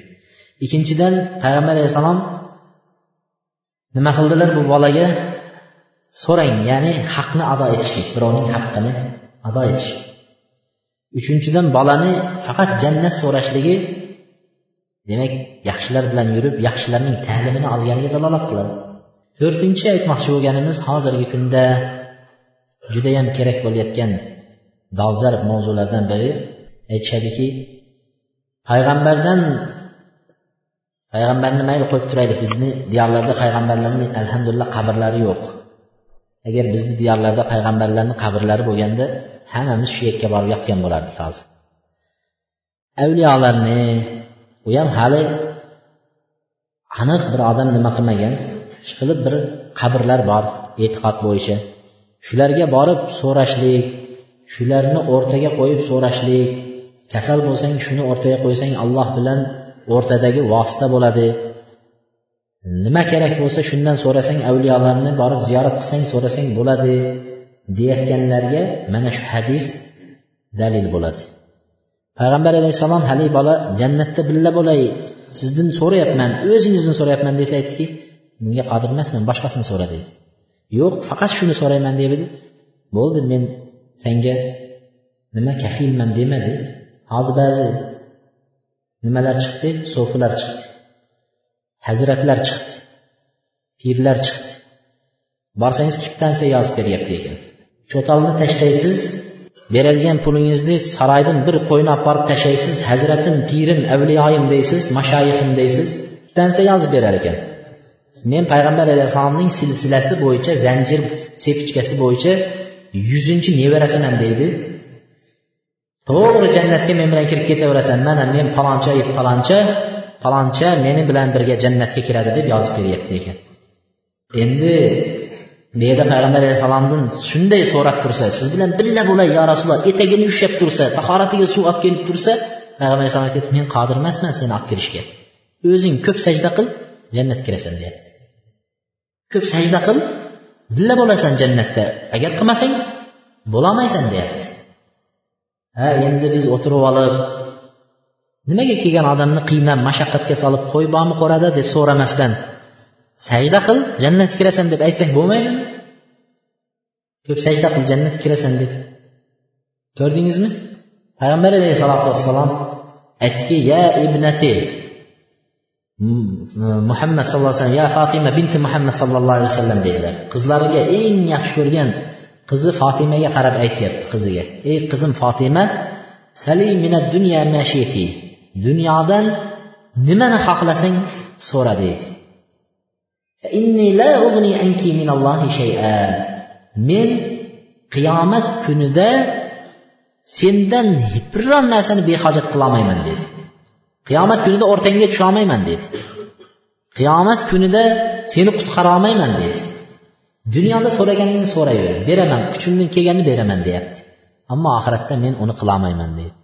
Ikkinchidan payg'ambar alayhissalom nima qildilar bu bolaga? So'rang ya'ni haqni ado etishlik birovning haqqini ado etish. Uchinchidan bolani faqat jannat so'rashligi demak yaxshilar bilan yurib yaxshilarning ta'limini olganiga dalolat qiladi. To'rtinchi aytmoqchi bo'lganimiz hozirgi kunda judayam kerak bo'layotgan dolzarb mavzulardan biri aytishadiki payg'ambardan payg'ambarni mayli qo'yib turaylik bizni diyorlarda payg'ambarlarni alhamdulillah qabrlari yo'q. Agar bizni diyorlarda payg'ambarlarni qabrlari bo'lganda hammamiz shu yerga borib yotgan bo'lardik hozir avliyolarni u ham hali aniq bir odam nima qilmagan ishqilib bir qabrlar bor e'tiqod bo'yicha. Shularga borib so'rashlik shularni o'rtaga qo'yib so'rashlik kasal bo'lsang shuni o'rtaga qo'ysang alloh bilan o'rtadagi vosita bo'ladi. Nima kerak bo'lsa shundan so'rasang avliyolarni borib ziyorat qilsang so'rasang bo'ladi deyayotganlarga mana shu hadis dalil bo'ladi. Payg'ambar alayhissalom haligi bola jannatda birga bo'lay sizdan so'rayapman o'zingizni so'rayapman desa aytdiki bunga qodir emasman boshqasini so'ra deydi. Yo'q faqat shuni so'rayman deb edi. Bo'ldi men senga nima kafilman demadi hozir ba'zi nimalar chiqdi? So'filar chiqdi. Hazratlar chiqdi. Pirlar chiqdi. Borsangiz kvitansiya yozib beryapti ekan. Cho'talni tashlaysiz beradigan pulingizni saroydan bir qo'yni olib borib tashlaysiz hazratim pirim avliyoyim deysiz mashoyixim deysiz kvitansiya yozib berar ekan. Men payg'ambar alayhissalomning silsilasi bo'yicha zanjir sepichkasi bo'yicha yuzinchi nevarasiman deydi to'g'ri jannatga men bilan kirib ketaverasan mana men paloncha paloncha paloncha meni bilan birga jannatga kiradi deb yozib beryapti ekan. Endi bu yerda payg'ambar alayhissalomdan shunday so'rab tursa siz bilan birga bo'lay yo rasululloh etagini ushlab tursa tahoratiga suv olib kelib tursa payg'ambar alayhissalom aytyapti men qodir emasman seni olib kirishga. O'zing ko'p sajda qil jannatga kirasan deyapti. Ko'p sajda qil birga bo'lasan jannatda. Agar qilmasang bo'lolmaysan deyapti. Ha endi biz o'tirib olib nimaga kelgan odamni qiynab mashaqqatga solib qo'y bormi qo'rada deb so'ramasdan sajda qil jannatga kirasan deb aytsak bo'lmaydimi? Ko'p sajda qil jannatga kirasan deb. Ko'rdingizmi? Payg'ambar alayhissalotu vassalom aytdiki ya ibnati muhammad sallallohu alayhi vasallam ya fatima binti muhammad sallallohu alayhi vasallam dedilar. Qizlariga eng yaxshi ko'rgan qizi fotimaga qarab aytyapti qiziga ey qizim fotima sali mina dunya mashiti dunyodan nimani xohlasang so'ra deydi. Men qiyomat kunida sendan biron narsani behojat qilolmayman dedi qiyomat kunida o'rtangga tusholmayman dedi qiyomat kunida seni qutqara olmayman dedi dunyoda so'raganingni so'rayver beraman kuchimdan kelganini beraman deyapti. Ammo oxiratda men uni qilolmayman deydi.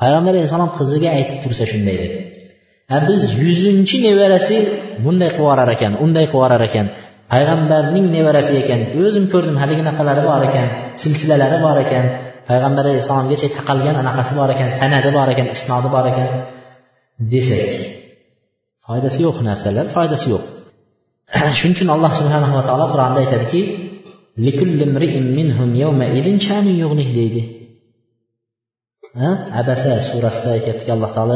Payg'ambar alayhissalom qiziga aytib tursa shunday deb ha biz yuzinchi nevarasi bunday qilib yuborar ekan unday qilib yuborar ekan. Payg'ambarning nevarasi ekan. O'zim ko'rdim haliginaqalari bor ekan silsilalari bor ekan. Payg'ambar alayhissalomgacha taqalgan anaqasi bor ekan sanadi bor ekan isnodi bor ekan. Desak foydasi yo'q narsalar foydasi yo'q. [CLEARS THROAT] shuning uchun alloh subhanava taolo qur'onda aytadiki deydi. Abasa surasida aytyaptiki alloh taolo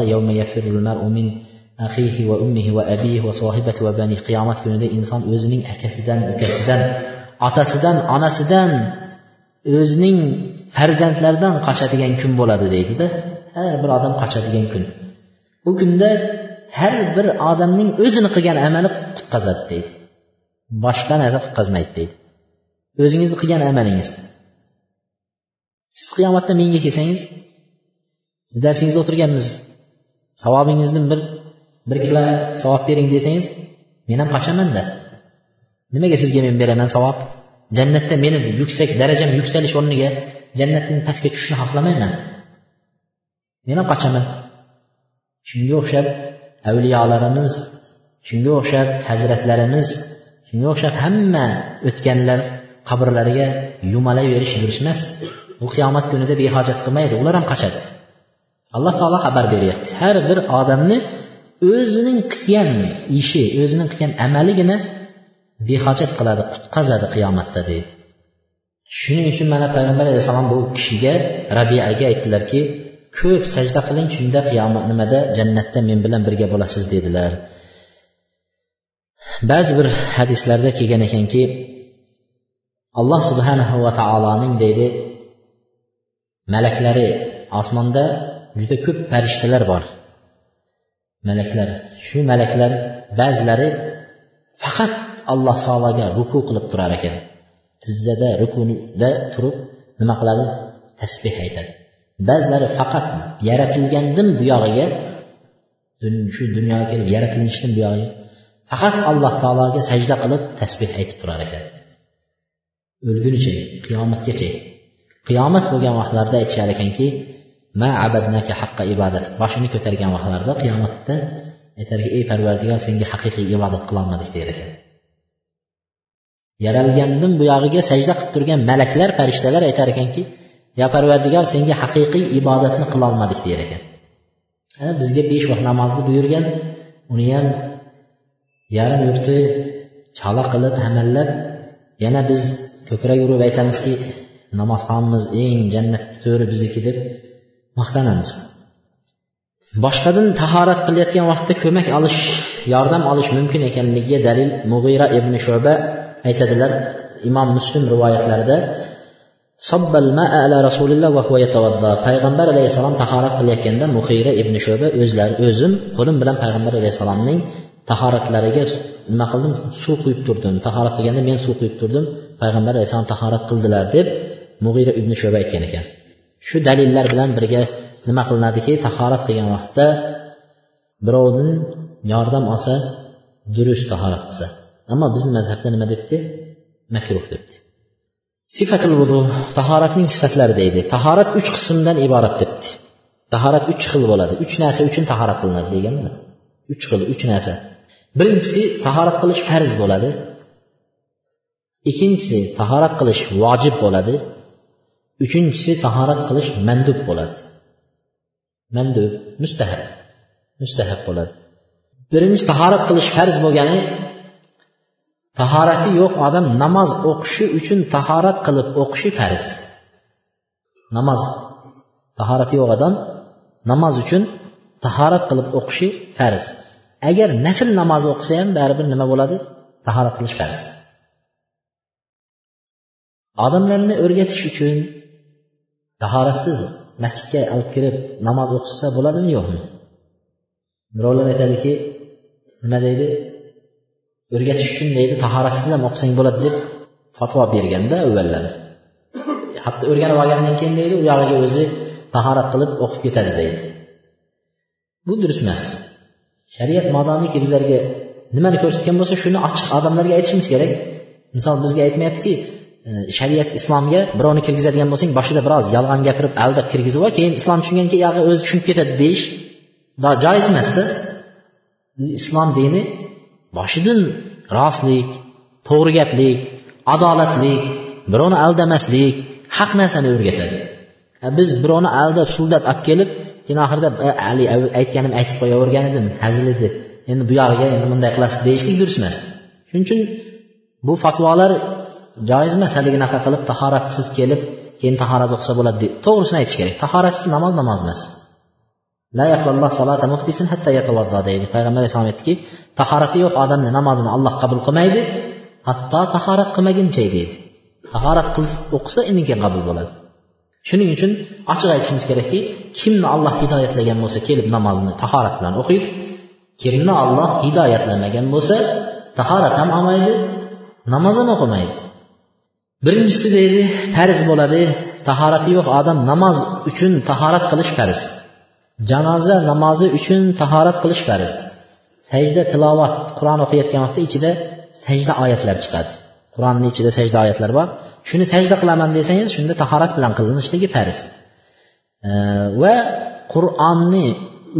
axihi va ummihi va va sohibati va bani qiyomat kunida inson o'zining akasidan ukasidan otasidan onasidan o'zining farzandlaridan qochadigan kun bo'ladi deydida. Har bir odam qochadigan kun. Bu kunda har bir odamning o'zini qilgan amali qutqazadi deydi. Boshqa narsa qutqazmaydi deydi. O'zingizni qilgan amalingiz. Siz qiyomatda menga kelsangiz siz darsingizda o'tirganmiz savobingizni bir bir kilo savob bering desangiz men ham qochamanda nimaga sizga men beraman savob? Jannatda meni yuksak darajam yuksalish o'rniga jannatdan pastga tushishni xohlamayman. Men ham qochaman. Shunga o'xshab avliyolarimiz shunga o'xshab hazratlarimiz shunga o'xshab hamma o'tganlar qabrlariga yumalayverish yurishmas u qiyomat kunida behojat qilmaydi ular ham qochadi alloh taolo xabar beryapti. Har bir odamni o'zining qilgan ishi o'zining qilgan amaligina behojat qiladi qutqazadi qiyomatda deydi. Shuning uchun mana payg'ambar alayhissalom bu kishiga rabiaga aytdilarki ko'p sajda qiling shunda qiyomat nimada? Jannatda men bilan birga bo'lasiz dedilar. Ba'zi bir hadislarda kelgan ekanki alloh subhanahu va taoloning deydi malaklari osmonda juda ko'p farishtalar bor. Malaklar shu malaklar ba'zilari faqat alloh taologa ruku qilib turar ekan. Tizzada rukuda turib nima qiladi? Tasbeh aytadi. Ba'zilari faqat yaratilgandan buyog'iga shu dunyoga kelib yaratilishdan buyog'iga faqat alloh taologa sajda qilib tasbeh aytib turar ekan. O'lgunicha qiyomatgacha qiyomat bo'lgan vaqtlarda aytishar ekanki ma abadnaka haqqa ibodat. Boshini ko'targan vaqtlarida qiyomatda aytarki ey parvardigor senga haqiqiy ibodat qilolmadik der ekan. Yaralgandan buyog'iga sajda qilib turgan malaklar farishtalar aytar ekanki yo parvardigor senga haqiqiy ibodatni qilolmadik der ekan. Bizga besh vaqt namozni buyurgan uni ham yarim yurti chala qilib amallab yana biz ko'krak urib aytamizki namozxonimiz eng jannatni to'ri bizniki deb maqtanamiz. Boshqadan tahorat qilayotgan vaqtda ko'mak olish yordam olish mumkin ekanligiga dalil mug'ira ibn shuba aytadilar imom muslim rivoyatlarida. Payg'ambar alayhissalom tahorat qilayotganda muhira ibn shuba o'zlari o'zim qo'lim bilan payg'ambar alayhissalomning tahoratlariga nima qildim? Suv quyib turdim. Tahorat qilganda men suv quyib turdim. Payg'ambar alayhissalom tahorat qildilar deb mug'ira ibn shuba aytgan ekan. Shu dalillar bilan birga nima qilinadiki? Tahorat qilgan vaqtda birovni yordam olsa durust tahorat qilsa. Ammo bizni mazhabda nima debdi? Makruh debdi. Sifatul vudu tahoratning sifatlari deydi. Tahorat uch qismdan iborat debdi. Tahorat uch xil bo'ladi. Uch narsa uchun tahorat qilinadi deganda uch xil uch narsa. Birinchisi tahorat qilish farz bo'ladi. Ikkinchisi tahorat qilish vojib bo'ladi. Uchinchisi tahorat qilish mandub bo'ladi. Mandub mustahab. Mustahab bo'ladi. Birinchi tahorat qilish farz bo'lgani tahorati yo'q odam namoz o'qishi uchun tahorat qilib o'qishi farz. Namoz. Tahorati yo'q odam namoz uchun tahorat qilib o'qishi farz. Agar nafl namoz o'qisa ham baribir nima bo'ladi? Tahorat qilish farz. Odamlarni o'rgatish uchun tahoratsiz masjidga olib kirib namoz o'qisa bo'ladimi yo'qmi? Birovlar aytadiki nima deydi? O'rgatish uchun deydi tahoratsiz ham o'qisang bo'ladi? deb fatvo berganda avvallari. Hatto o'rganib olgandan keyin deydi u yog'iga o'zi tahorat qilib o'qib ketadi deydi. Bu durust emas. Shariat modomiki bizlarga nimani ko'rsatgan bo'lsa shuni ochiq odamlarga aytishimiz kerak. Misol bizga aytmayaptiki e, shariat islomga birovni kirgizadigan bo'lsang boshida biroz yolg'on gapirib aldab kirgizib ol keyin islom tushungan keyin yog'i o'zi tushunib ketadi deyish joiz emasda. Islom dini boshidan rostlik to'g'ri gaplik adolatlik birovni aldamaslik haq narsani o'rgatadi. Biz birovni aldab suldab olib kelib keyin oxirida e, haligi aytganim aytib qo'yavergan edim hazil edi. Endi bu yog'iga endi bunday qilasiz deyishlik durust emas shuning uchun bu fatvolar joiz emas. Haligi unaqa qilib tahoratsiz kelib keyin tahorat o'qisa bo'ladi deb. To'g'risini aytish kerak. Tahoratsiz namoz namoz emas. Deydi. Payg'ambar alayhisalom aytdiki tahorati yo'q odamni namozini alloh qabul qilmaydi hatto tahorat qilmaguncha deydi. Tahorat o'qisa undan keyin qabul bo'ladi. Shuning uchun ochiq aytishimiz kerakki kimni alloh hidoyatlagan bo'lsa kelib namozni tahorat bilan o'qiydi kimni olloh hidoyatlamagan bo'lsa tahorat ham olmaydi namoz ham o'qimaydi. Birinchisi deydi farz bo'ladi tahorati yo'q odam namoz uchun tahorat qilish farz. Janoza namozi uchun tahorat qilish farz. Sajda tilovat qur'on o'qiyotgan vaqtda ichida sajda oyatlari chiqadi. Qur'onni ichida sajda oyatlari bor. Shuni sajda qilaman desangiz shunda tahorat bilan qilinishligi farz. Va qur'onni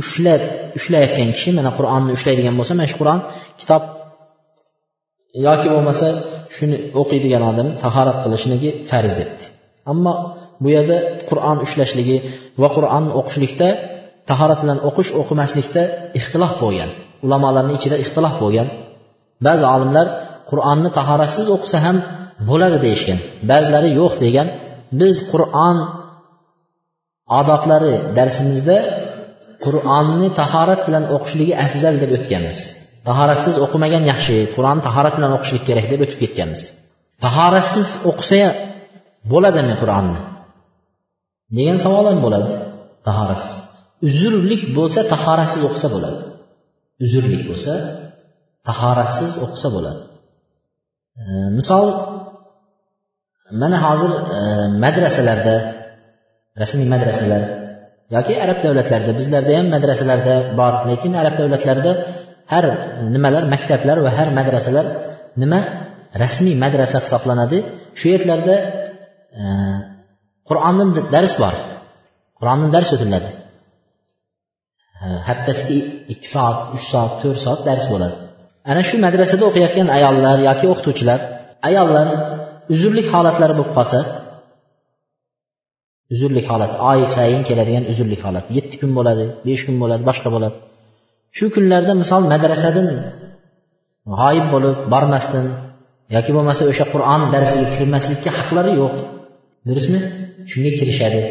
ushlab ushlayotgan kishi mana qur'onni ushlaydigan bo'lsa mana shu qur'on kitob yoki bo'lmasa shuni o'qiydigan odam tahorat qilishligi farz debdi. Ammo bu yerda qur'on ushlashligi va qur'onni o'qishlikda tahorat bilan o'qish o'qimaslikda ixtilof bo'lgan ulamolarni ichida ixtilof bo'lgan. Ba'zi olimlar qur'onni tahoratsiz o'qisa ham bo'ladi deyishgan ba'zilari yo'q degan. Biz qur'on odoblari darsimizda qur'onni tahorat bilan o'qishligi afzal deb o'tganmiz. Tahoratsiz o'qimagan yaxshi qur'onni tahorat bilan o'qishlik kerak deb o'tib ketganmiz. Tahoratsiz o'qisa bo'ladimi qur'onni? Degan savol ham bo'ladi tahoratsiz. Uzrlik bo'lsa tahoratsiz o'qisa bo'ladi. Uzrlik bo'lsa tahoratsiz o'qisa bo'ladi. E, misol mana hozir e, madrasalarda rasmiy madrasalar yoki arab davlatlarida bizlarda ham madrasalarda bor lekin arab davlatlarida har nimalar maktablar va har madrasalar nima? Rasmiy madrasa hisoblanadi. Shu yerlarda e, qur'onni dars bor. Qur'ondan dars o'tiladi haftasiga ikki soat uch soat to'rt soat dars bo'ladi. Ana shu madrasada o'qiyotgan ayollar yoki o'qituvchilar ayollar uzrlik holatlari bo'lib qolsa uzrlik holat oy sayin keladigan uzrlik holat yetti kun bo'ladi besh kun bo'ladi boshqa bo'ladi. Shu kunlarda misol madrasadan g'oyib bo'lib bormasdan yoki bo'lmasa o'sha qur'on darsiga kirmaslikka haqlari yo'q. Durustmi shunga kirishadi.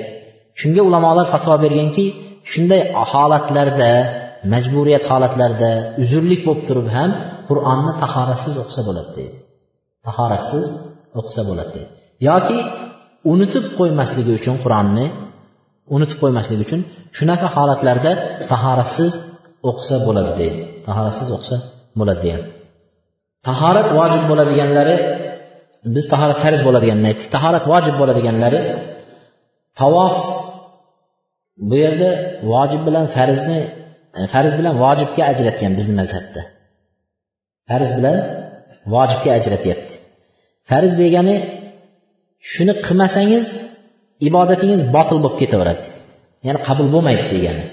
Shunga ulamolar fatvo berganki shunday holatlarda majburiyat holatlarida uzrlik bo'lib turib ham qur'onni tahoratsiz o'qisa bo'ladi deydi. Tahoratsiz o'qisa bo'ladi deydi. Yoki unutib qo'ymasligi uchun qur'onni unutib qo'ymasligi uchun shunaqa holatlarda tahoratsiz o'qisa bo'ladi deydi. Tahoratsiz o'qisa bo'ladi degan tahorat vojib bo'ladiganlari biz tahorat farz bo'ladiganini aytdik tahorat vojib bo'ladiganlari tavof bu yerda vojib bilan farzni e, farz bilan vojibga ajratgan bizni mazhabda. Farz bilan vojibga ajratyapti. Farz degani shuni qilmasangiz ibodatingiz botil bo'lib ketaveradi. Ya'ni qabul bo'lmaydi degani.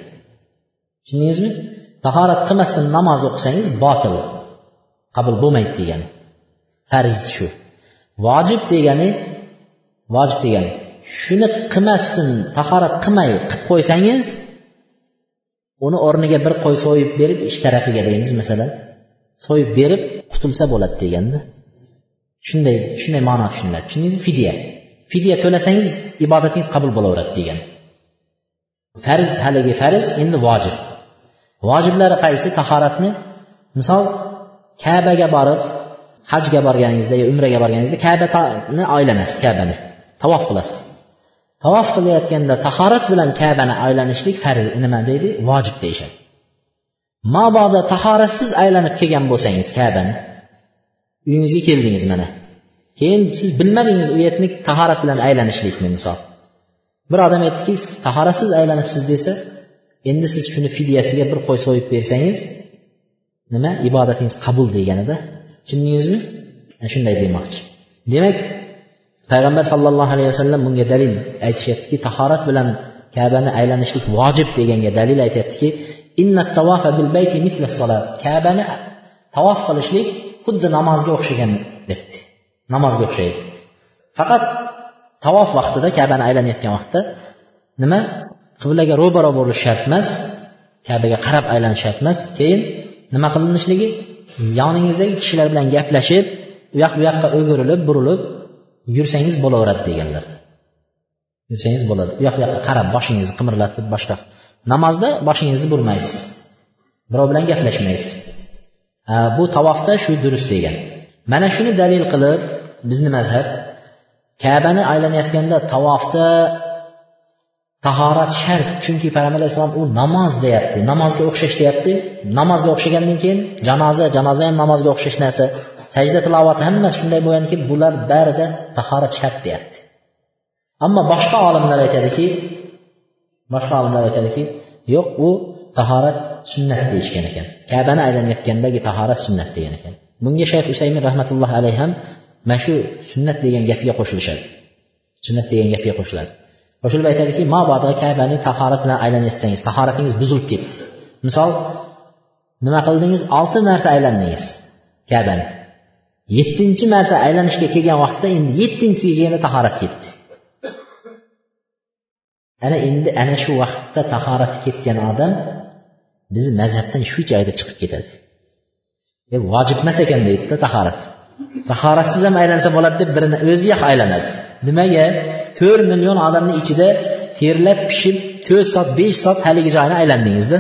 Tushundingizmi? Tahorat qilmasdan namoz o'qisangiz botil qabul bo'lmaydi degani. Farz shu. Vojib degani vojib degani shuni qilmasdan tahorat qilmay qilib qo'ysangiz uni o'rniga bir qo'y so'yib berib ish tarafiga deymiz masalan. So'yib berib qutulsa bo'ladi deganda. Shunday shunday ma'no tushuniladi. Tushundingizmi? Fidya. Fidya to'lasangiz ibodatingiz qabul bo'laveradi degan. Farz haligi farz endi vojib. Vojiblari qaysi? Tahoratni misol kabaga borib hajga borganingizda yo umraga borganingizda kabani aylanasiz kabani tavof qilasiz. Tavof qilayotganda tahorat bilan kabani aylanishlik farz nima deydi? Vojib deyishadi. Mabodo tahoratsiz aylanib kelgan bo'lsangiz kabani uyingizga keldingiz mana. Keyin siz bilmadingiz u yerni tahorat bilan aylanishlikni misol. Bir odam aytdiki siz tahoratsiz aylanibsiz desa endi siz shuni fidyasiga bir qo'y so'yib bersangiz nima? Ibodatingiz qabul deganida tushundingizmi? Shunday demoqchi. Demak payg'ambar sallallohu alayhi vasallam bunga dalil aytishyaptiki tahorat bilan kabani aylanishlik vojib deganga dalil aytyaptiki kabani tavof qilishlik xuddi namozga o'xshagan debdi. Namozga o'xshaydi. Faqat tavof vaqtida kabani aylanayotgan vaqtda nima? Qiblaga ro'baro bo'lish shart emas kabaga qarab aylanish shart emas. Keyin nima qilinishligi? Yoningizdagi kishilar bilan gaplashib u yoq bu yoqqa o'girilib burilib yursangiz bo'laveradi deganlar. Yursangiz bo'ladi. U yoq bu yoqqa qarab boshingizni qimirlatib boshqa namozda boshingizni burmaysiz. Birov bilan gaplashmaysiz. Bu tavofda shu durust degan. Mana shuni dalil qilib bizni mazhab kabani aylanayotganda tavofda tahorat shart. Chunki payg'ambar alayhissalom u namoz deyapti. Namozga o'xshash deyapti. Namozga o'xshagandan keyin janoza janoza ham namozga o'xshash narsa. Sajda tilovati hammasi shunday bo'lganki bular barida tahorat shart deyapti. Ammo boshqa olimlar aytadiki boshqa olimlar aytadiki yo'q u tahorat sunnat deyishgan ekan. Kabani aylanayotgandagi tahorat sunnat degan ekan. Bunga shayx usaymin rahmatullohi alayhi ham mana shu sunnat degan gapga qo'shilishadi. Sunnat degan gapga qo'shiladi. Qo'shilib aytadiki mabodo kabani tahorat bilan aylanayotsangiz tahoratingiz buzilib ketdi. Misol nima qildingiz? Olti marta aylandingiz kabani. Yettinchi marta aylanishga kelgan vaqtda endi yettinchisiga yana tahorat ketdi. Ana endi ana shu vaqtda tahorati ketgan odam bizni mazhabdan shu joyda chiqib ketadi. E vojib emas ekan deydida tahorat. Tahoratsiz ham aylansa bo'ladi deb birini o'ziyoq aylanadi. Nimaga? To'rt million odamni ichida terlab pishib to'rt soat besh soat haligi joyni aylandingizda.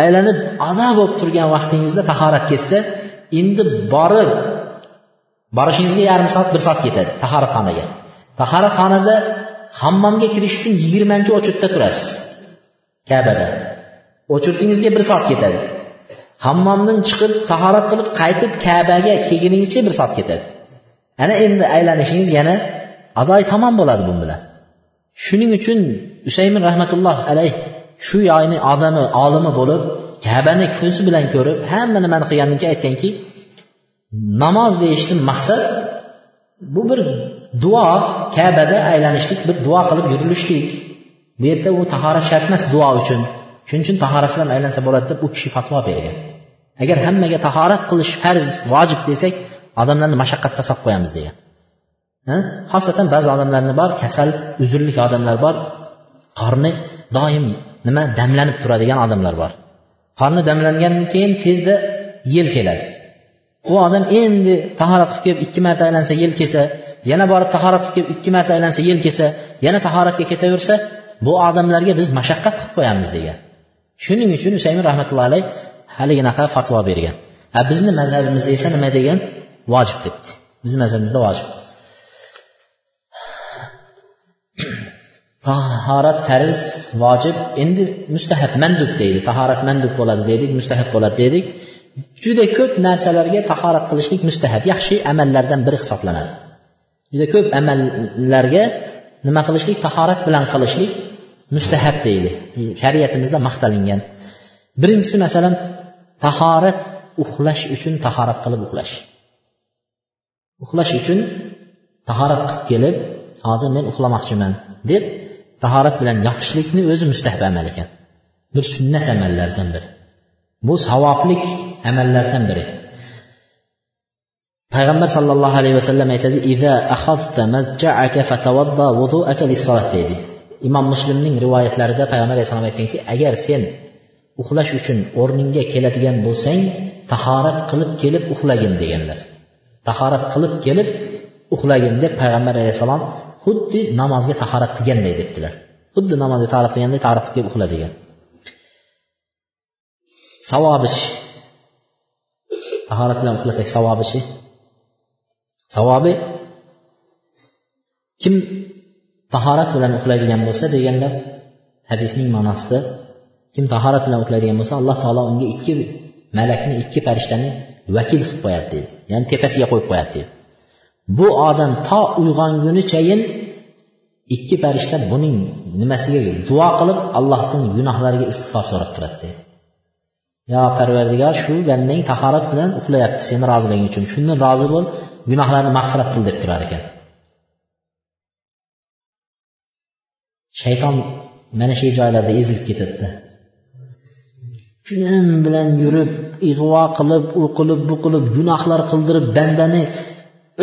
Aylanib ado bo'lib turgan vaqtingizda tahorat ketsa endi borib borishingizga yarim soat bir soat ketadi tahoratxonaga tahoratxonada hammomga kirish uchun yigirmanchi o'chirtda turasiz. Kabada. O'chirtingizga bir soat ketadi. Hammomdan chiqib tahorat qilib qaytib kabaga kelguningizcha bir soat ketadi. Ana endi aylanishingiz yana adoy tamom bo'ladi bu bilan. Shuning uchun usaymin rahmatulloh alayh shu yoyni odami olimi bo'lib kabani ko'zi bilan ko'rib hamma nimani qilgandan aytganki namoz deyishdan maqsad bu bir duo kabada aylanishlik bir duo qilib yurilishlik. Bu yerda u tahorat shart emas duo uchun. Shuning uchun tahoratsiz ham aylansa bo'ladi deb u kishi fatvo bergan. Agar hammaga tahorat qilish farz vojib desak odamlarni mashaqqatga solib qo'yamiz degan. Xosatan ba'zi odamlarni bor kasal uzrlik odamlar bor qorni doim nima damlanib turadigan odamlar bor. Qorni damlangandan keyin tezda yel keladi. U odam endi tahorat qilib kelib ikki marta aylansa yel kelsa yana borib tahorat qilib kelib ikki marta aylansa yel kelsa yana tahoratga ketaversa bu odamlarga biz mashaqqat qilib qo'yamiz degan. Shuning uchun usaymin rahmatullohi alayh haliginaqa fatvo bergan. A bizni mazhabimizda esa nima degan? Vojib debdi. Bizni mazhabimizda vojib. Taharət fərz, vacib, indi müstəhəb məndub deyirik. Taharət məndub болады deyirik, müstəhəb болады deyirik. Juda ko'p narsalarga taharət qilishlik müstəhəb, yaxshi amallardan biri hisoblanadi. Juda ko'p amallarga nima qilishlik, taharət bilan qilishlik müstəhəb deyilik. Şəriətimizdə maqtalingan. Birinchisi masalan taharət uxlash uchun taharət qilib uxlash. Uxlash uchun taharət qilib kelib, hozir men uxlamoqchiman deb tahorat bilan yotishlikni o'zi mustahab amal ekan. Bir sunnat amallardan biri. Bu savoblik amallardan biri. Payg'ambar sallallohu alayhi vasallam aytadi deydi. Imom muslimning rivoyatlarida payg'ambar alayhissalom aytganki agar sen uxlash uchun o'rningga keladigan bo'lsang tahorat qilib kelib uxlagin deganlar. Tahorat qilib kelib uxlagin deb payg'ambar alayhissalom xuddi namozga tahorat qilganday debdilar. Xuddi namozga tahorat qilganday tahorat qilib uxla degan savobichi tahorat bilan uxlasak savobichi savobi kim tahorat bilan uxlaydigan bo'lsa deganlar hadisning ma'nosida kim tahorat bilan uxlaydigan bo'lsa alloh taolo unga ikki malakni ikki farishtani vakil qilib qo'yadi deydi ya'ni tepasiga qo'yib qo'yadi deydi bu odam to uyg'ongunichayin ikki farishta buning nimasiga duo qilib allohdan gunohlariga istig'for so'rab turadi deydi yo parvardigor shu bandang tahorat bilan uxlayapti seni roziliging uchun. Shundan rozi bo'l gunohlarni mag'firat qil deb turar ekan. Shayton mana shu joylarda ezilib ketadida kun bilan yurib ig'vo qilib u qilib bu qilib gunohlar qildirib bandani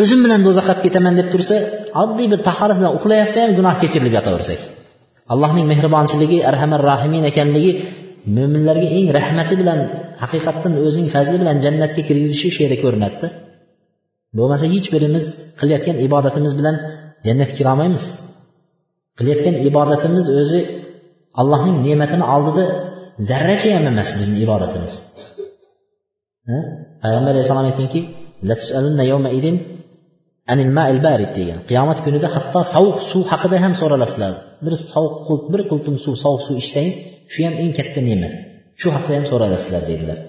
o'zim bilan do'zaxga olib ketaman deb tursa oddiy bir tahorat bilan uxlayapsa ham gunoh kechirilib yotaversak allohning mehribonchiligi arhamar rahimin ekanligi mo'minlarga eng rahmati bilan haqiqatdan o'zining fazli bilan jannatga kirgizishi shu yerda ko'rinadida. Bo'lmasa hech birimiz qilayotgan ibodatimiz bilan jannatga kirolmaymiz qilayotgan ibodatimiz o'zi allohning ne'matini oldida zarracha ham emas bizni ibodatimiz. Payg'ambar alayhissalom aytganki degan. Qiyomat kunida hatto sovuq suv haqida ham so'ralasizlar. Bir sovuq bir qultum suv sovuq suv ichsangiz shu ham eng katta ne'mat. Shu haqida ham so'ralasizlar dedilar.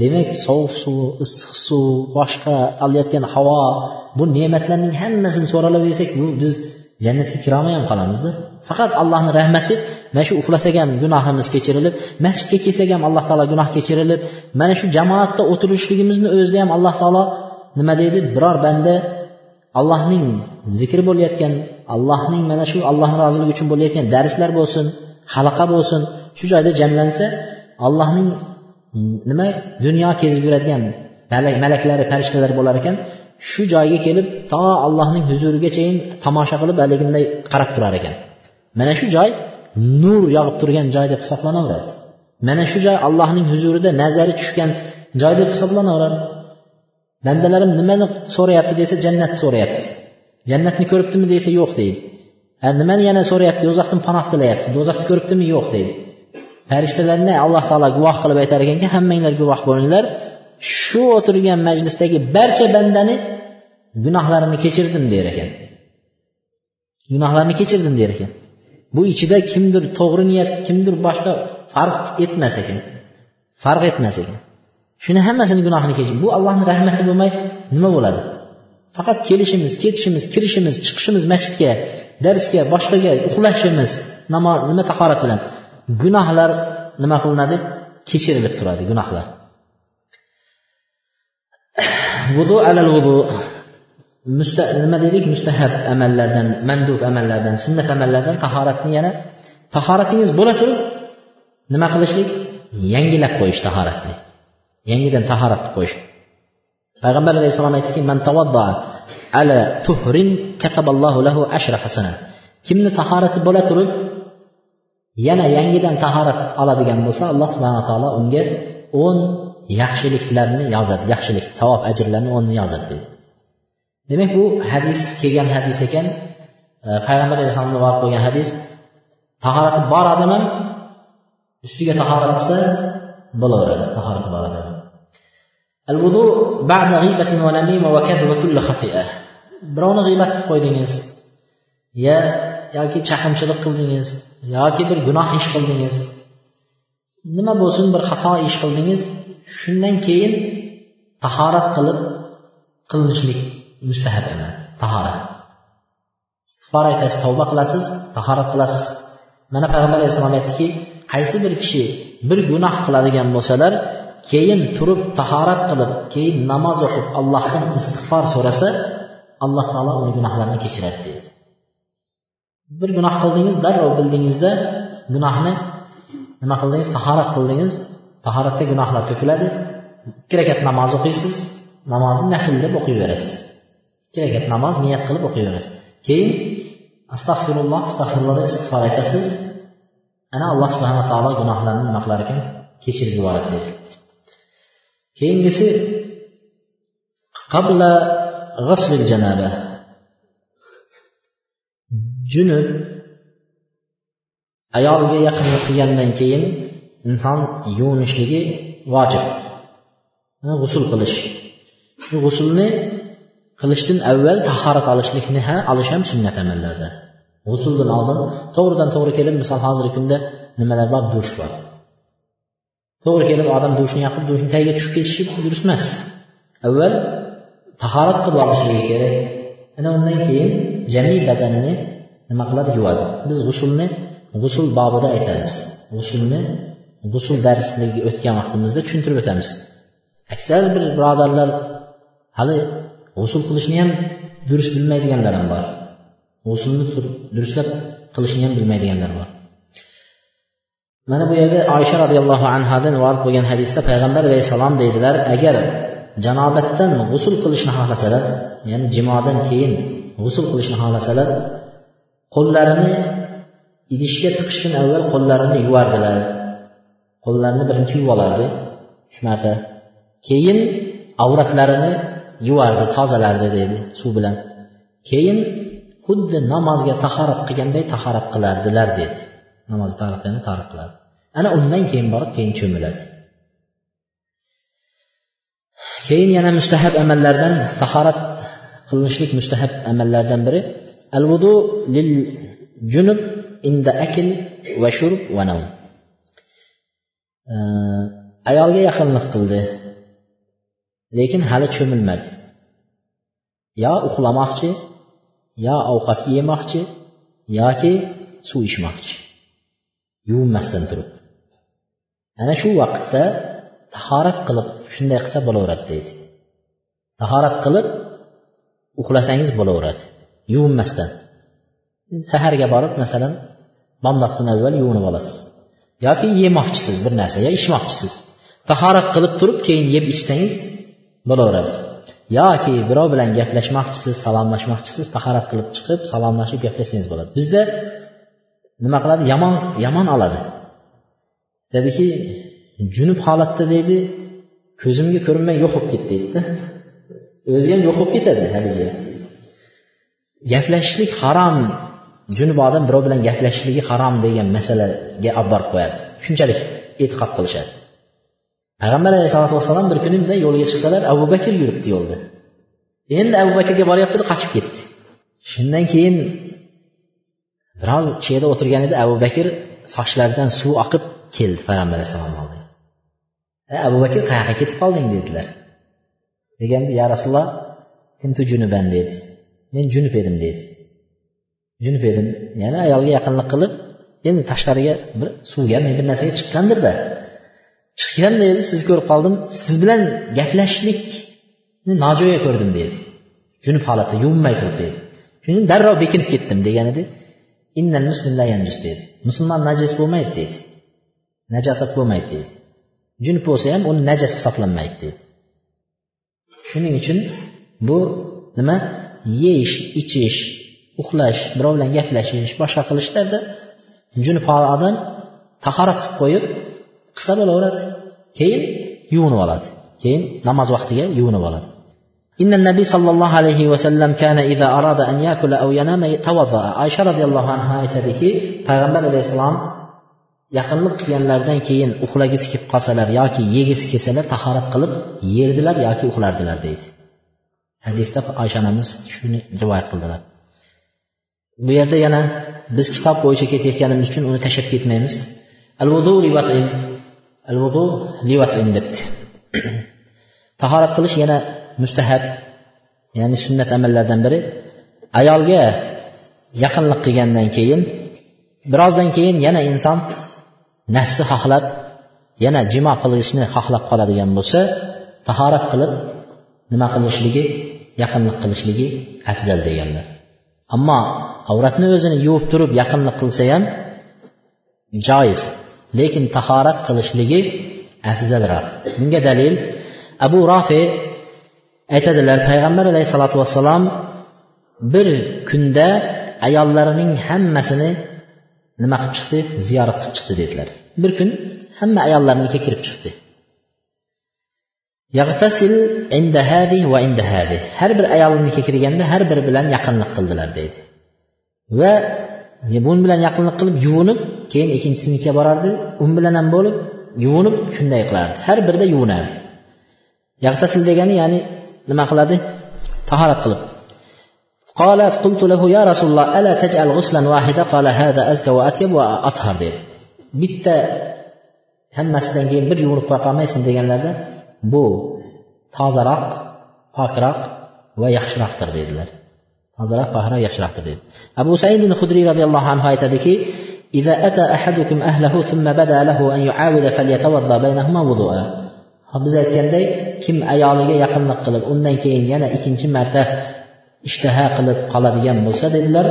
Demak sovuq suv issiq suv boshqa olayotgan havo bu ne'matlarning hammasini so'ralaversak bu biz jannatga kirolmay ham qolamizda. Faqat allohni rahmati mana shu uxlasak ham gunohimiz kechirilib masjidga kelsak ham alloh taolo gunoh kechirilib mana shu jamoatda o'tirishligimizni o'zida ham alloh taolo nima deydi? Biror banda allohning zikri bo'layotgan allohning mana shu allohni roziligi uchun bo'layotgan darslar bo'lsin halaqa bo'lsin shu joyda jamlansa allohning mm, nima dunyo kezib yuradigan malaklari farishtalar bo'lar ekan shu joyga kelib to allohning huzurigachayin tomosha qilib haliginday qarab turar ekan. Mana shu joy nur yog'ib turgan joy deb hisoblanaveradi. Mana shu joy allohning huzurida nazari tushgan joy deb hisoblanaveradi. Bandalarim nimani so'rayapti desa jannatni so'rayapti. Jannatni ko'ribdimi desa yo'q deydi. Nimani yana so'rayapti? Do'zaxdan panoh tilayapti. Do'zaxni ko'ribdimi? Yo'q deydi. Farishtalarni alloh taolo guvoh qilib aytar ekanki hammanglar guvoh bo'linglar. Shu o'tirgan majlisdagi barcha bandani gunohlarini kechirdim der ekan. Gunohlarini kechirdim der ekan. Bu ichida kimdir to'g'ri niyat kimdir boshqa farq etmas ekan. Farq etmas ekan. Shuni hammasini gunohini kechir bu allohni rahmati bo'lmay nima bo'ladi? Faqat kelishimiz ketishimiz kirishimiz chiqishimiz masjidga darsga boshqaga uxlashimiz namoz nima tahorat bilan. Gunohlar nima qilinadi? Kechirilib turadi gunohlar. Vudu alal vudu nima dedik? Mustahab amallardan mandub amallardan sunnat amallardan tahoratni yana tahoratingiz bo'la turib nima qilishlik? Yangilab qo'yish tahoratni. Yangidan tahorat qilib qo'yish. Payg'ambar alayhissalom aytdiki man ala tuhrin kataballohu lahu ashra hasana. Kimni tahorati bo'la turib yana yangidan tahorat oladigan bo'lsa alloh subhana taolo unga o'n yaxshiliklarni yozadi yaxshilik savob ajrlarni o'nni yozadi deydi demak bu hadis kelgan hadis ekan. Payg'ambar alayhissalom rivoyat qilgan hadis tahorati bor odam ham ustiga tahorat qilsa bo'laveradi tahorati bor odam. الوضوء بعد غيبة ونميمة وكذب وكل خطيئة birovni g'iybat qilib qo'ydingiz ya yoki chaqimchilik qildingiz yoki bir gunoh ish qildingiz nima bo'lsin bir xato ish qildingiz shundan keyin tahorat qilib qilinishlik mustahab emas tahorat istig'for aytasiz tavba qilasiz tahorat qilasiz mana payg'ambar alayhissalom aytdiki qaysi bir kishi bir gunoh qiladigan bo'lsalar keyin turib tahorat qilib keyin namoz o'qib allohdan istig'for so'rasa alloh taolo uni gunohlarini kechiradi deydi bir gunoh qildingiz darrov bildingizda gunohni nima qildingiz? Tahorat qildingiz. Tahoratda gunohlar to'kiladi. Ikki rakat namoz o'qiysiz. Namozni nafl deb o'qiyverasiz ikki rakat namoz niyat qilib o'qiyverasiz keyin astag'firulloh astag'firulloh deb istig'for aytasiz. Ana alloh subhanaa taolo gunohlarni nima qilar ekan? Kechirib yuboradi deydi keyingisi qabla g'aslil janaba junub ayolga yaqinlik qilgandan keyin inson yuvinishligi vojib. G'usul qilish. Shu g'usulni qilishdan avval tahorat olishlikni ha olish ham sunnat amallardan g'usuldan oldin to'g'ridan to'g'ri kelib misol hozirgi kunda nimalar bor? Dush bor. To'g'ri kelib odam dushni yoqib dushni tagiga tushib ketishi durust emas avval tahorat qilib olishligi kerak. Ana undan keyin jamiy badanni nima qiladi? Yuvadi. Biz g'usulni g'usul bobida aytamiz. G'usulni g'usul darsligi o'tgan vaqtimizda tushuntirib o'tamiz. Aksar bir birodarlar hali g'usul qilishni ham durust bilmaydiganlar ham bor. G'usulni durustlab qilishni ham bilmaydiganlar bor. Mana bu yerda oysha roziyallohu anhodan vorid bo'lgan hadisda payg'ambar alayhissalom deydilar agar janobatdan g'usul qilishni xohlasalar ya'ni jimodan keyin g'usul qilishni xohlasalar qo'llarini idishga tiqishdan avval qo'llarini yuvardilar. Qo'llarini birinchi yuvib olardi uch marta. Keyin avratlarini yuvardi tozalardi deydi suv bilan. Keyin xuddi namozga tahorat qilganday tahorat qilardilar dedi namozga tahorat qilganda tahorat qilardi ana undan keyin borib keyin cho'miladi. Keyin yana mustahab amallardan tahorat qilinishlik mustahab amallardan biri al vudu lil junub inda akl va shurb va navm ayolga yaqinlik qildi lekin hali cho'milmadi. Yo uxlamoqchi yo ovqat yemoqchi yoki suv ichmoqchi. Yuvinmasdan turib ana shu vaqtda tahorat qilib shunday qilsa bo'laveradi deydi. Tahorat qilib uxlasangiz bo'laveradi yuvinmasdan. Saharga borib masalan bomdoddan avval yuvinib olasiz. Yoki yemoqchisiz bir narsa yo ichmoqchisiz. Tahorat qilib turib keyin yeb ichsangiz bo'laveradi. Yoki birov bilan gaplashmoqchisiz salomlashmoqchisiz tahorat qilib chiqib salomlashib gaplashsangiz bo'ladi. Bizda nima qiladi? Yomon yomon oladi. Dediki junub holatda deydi ko'zimga ko'rinmay yo'q bo'lib ketdi deydida. O'zi ham yo'q bo'lib ketadi haligi. Gaplashishlik harom junub odam birov bilan gaplashishligi harom degan masalaga olib borib qo'yadi. Shunchalik e'tiqod qilishadi. Payg'ambar alayhisalotu vassalom bir kuni bunday yo'lga chiqsalar abu bakr yuribdi yo'lda. Endi abu bakrga boryapti qochib ketdi. Shundan keyin biroz shu yerda o'tirgan edi abu bakr sochlaridan suv oqib keldi payg'ambar alayhissalom oldiga e, abu bakr qayoqqa ketib qolding dedilar. Deganda ya rasululloh kuntu junuban dedi. Men junub edim dedi. Junub edim yana ayolga yaqinlik qilib endi tashqariga bir suvga men bir narsaga chiqqandirda chiqqanda endi sizni ko'rib qoldim siz bilan gaplashishlikni nojo'ya ko'rdim dedi. Junub holatda yuvinmay turib dedi. Shuning darrov bekinib ketdim degan edi. Innal muslim la yanjus dedi. Musulmon najis bo'lmaydi dedi. najosat bo'lmaydi dedi junub bo'lsa ham uni najas hisoblanmaydi dedi shuning uchun bu nima yeyish ichish uxlash birov bilan gaplashish boshqa qilishlarda junub odam tahorat qilib qo'yib qilsa bo'laveradi keyin yuvinib oladi keyin namoz vaqtiga yuvinib oladi إن النبي صلى الله عليه وسلم كان إذا أراد أن يأكل أو ينام توضأ عائشة رضي الله عنها aytadiki payg'ambar alayhissalom yaqinlik qilganlaridan keyin uxlagisi kelib qolsalar yoki yegisi kelsalar tahorat qilib yerdilar yoki uxlardilar deydi. Hadisda oysha onamiz shuni rivoyat qildilar. Bu yerda yana biz kitob bo'yicha ketayotganimiz uchun uni tashlab ketmaymiz. Al vudu al vudu livatin debdi. [CLEARS THROAT] Tahorat qilish yana mustahab ya'ni sunnat amallardan biri. Ayolga yaqinlik qilgandan keyin birozdan keyin yana inson nafsi xohlab yana jimo qilishni xohlab qoladigan bo'lsa tahorat qilib nima qilishligi yaqinlik qilishligi afzal deganlar. Ammo avratni o'zini yuvib turib yaqinlik qilsa ham joiz lekin tahorat qilishligi afzalroq. Bunga dalil abu rofi aytadilar payg'ambar alayhissalotu vassalom bir kunda ayollarining hammasini nima qilib chiqdi? Ziyorat qilib chiqdi dedilar. Bir kun hamma ayollarniki kirib chiqdi. Yag'tasil inda hadi va inda hadi. Har bir ayolnikiga kirganda har biri bilan yaqinlik qildilar deydi va buni bilan yaqinlik qilib yuvinib keyin ikkinchisinikiga borardi. U bilan ham bo'lib yuvinib shunday qilardi. Har birida yuvinardi. Yag'tasil degani ya'ni nima qiladi? Tahorat qilib قال قلت له يا رسول الله ألا تجعل غسلا واحدا قال هذا أزكى وأطيب وأطهر دي بيت هم مثلا بر يونق فاقا ما يسمى بو تازرق فاكرق ويخشرق تر دي دلر تازرق فاهرا يخشرق تر أبو سعيد الخدري رضي الله عنه هاي تدكي إذا أتى أحدكم أهله ثم بدأ له أن يعاود فليتوضى بينهما وضوءا. هبزت كم أيالي يحمل قلب. أنك إن ينا إكين جمارته ishtaha qilib qoladigan bo'lsa dedilar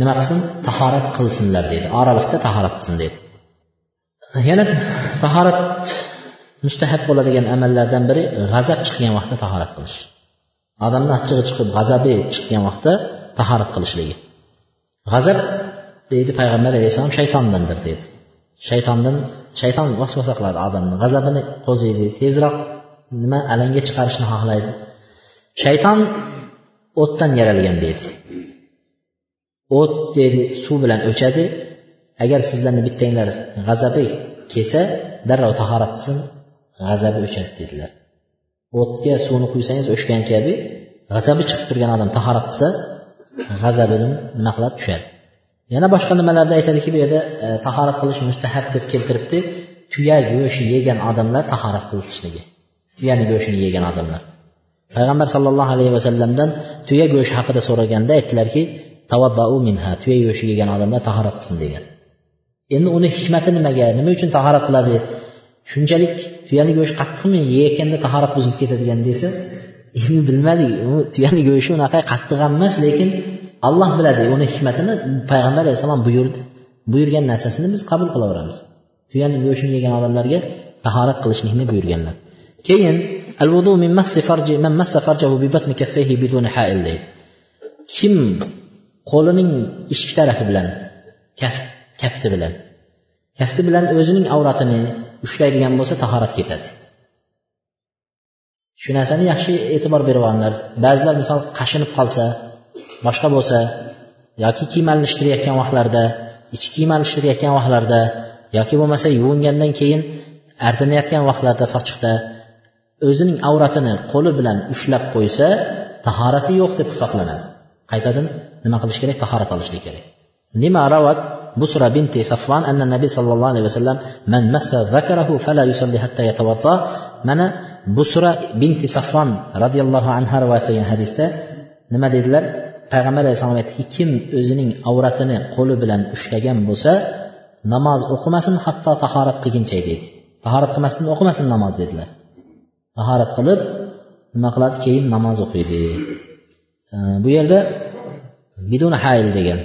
nima qilsin? Tahorat qilsinlar dedi. Oraliqda tahorat qilsin dedi. Yana tahorat mustahab bo'ladigan amallardan biri g'azab chiqqan vaqtda tahorat qilish. Odamni achchig'i chiqib g'azabi chiqqan vaqtda tahorat qilishligi. G'azab deydi payg'ambar alayhissalom shaytondandir dedi. Shaytondan shayton vasvasa qiladi odamni. G'azabini qo'ziydi tezroq nima? Alanga chiqarishni xohlaydi. Shayton o'tdan yaralgan deydi. O't deydi suv bilan o'chadi. Agar sizlarni bittanglar g'azabi kelsa darrov tahorat qilsin g'azabi o'chadi dedilar. O'tga suvni quysangiz o'chgan kabi g'azabi chiqib turgan odam tahorat qilsa g'azabidan nima qiladi tushadi. Yana boshqa nimalarda aytadiki bu yerda e, tahorat qilish mustahab deb keltiribdi. Tuya go'shti yegan odamlar tahorat qilishligi. Tuyani go'shtini yegan odamlar. Payg'ambar sallallohu alayhi vasallamdan tuya go'shti haqida so'raganda aytdilarki tavabbau minha tuya go'shti yegan odamlar tahorat qilsin degan. Endi uni hikmati nimaga? Nima uchun tahorat qiladi? Shunchalik tuyani go'shti qattiqmi yeyotganda tahorat buzilib ketadigan desa endi bilmadik u tuyani go'shti unaqa qattiq ham emas lekin alloh biladi uni hikmatini payg'ambar alayhissalom buyurdi. Buyurgan narsasini biz qabul qilaveramiz. Tuyani go'shtini yegan odamlarga tahorat qilishlikni buyurganlar. Keyin al vudu min massi farji man massa farjahu bi batni kaffayhi bidun ha'il deydi kim qo'lining ichki tarafi bilan kaf kafti bilan kafti bilan o'zining avratini ushlaydigan bo'lsa tahorat ketadi. shu narsani yaxshi e'tibor berib olinglar ba'zilar misol qashinib qolsa boshqa bo'lsa yoki kiyim almashtirayotgan vaqtlarda ichki kiyim almashtirayotgan vaqtlarda yoki bo'lmasa yuvingandan keyin artinayotgan vaqtlarda sochiqda o'zining avratini qo'li bilan ushlab qo'ysa tahorati yo'q deb hisoblanadi qaytadan nima qilish kerak tahorat olishlik kerak lima rawat بسرى بنت صفوان أن النبي صلى الله عليه وسلم من مس ذكره فلا يصلي حتى يتوضأ mana busra binti safron roziyallohu anhu rivoyat qilgan hadisda nima dedilar payg'ambar alayhissalom aytdiki kim o'zining avratini qo'li bilan ushlagan bo'lsa namoz o'qimasin hatto tahorat qilguncha dedi tahorat qilmasdan o'qimasin namoz dedilar Tahorat qilib nima qiladi? Keyin namoz o'qiydi. Bu yerda bidun hayl degan.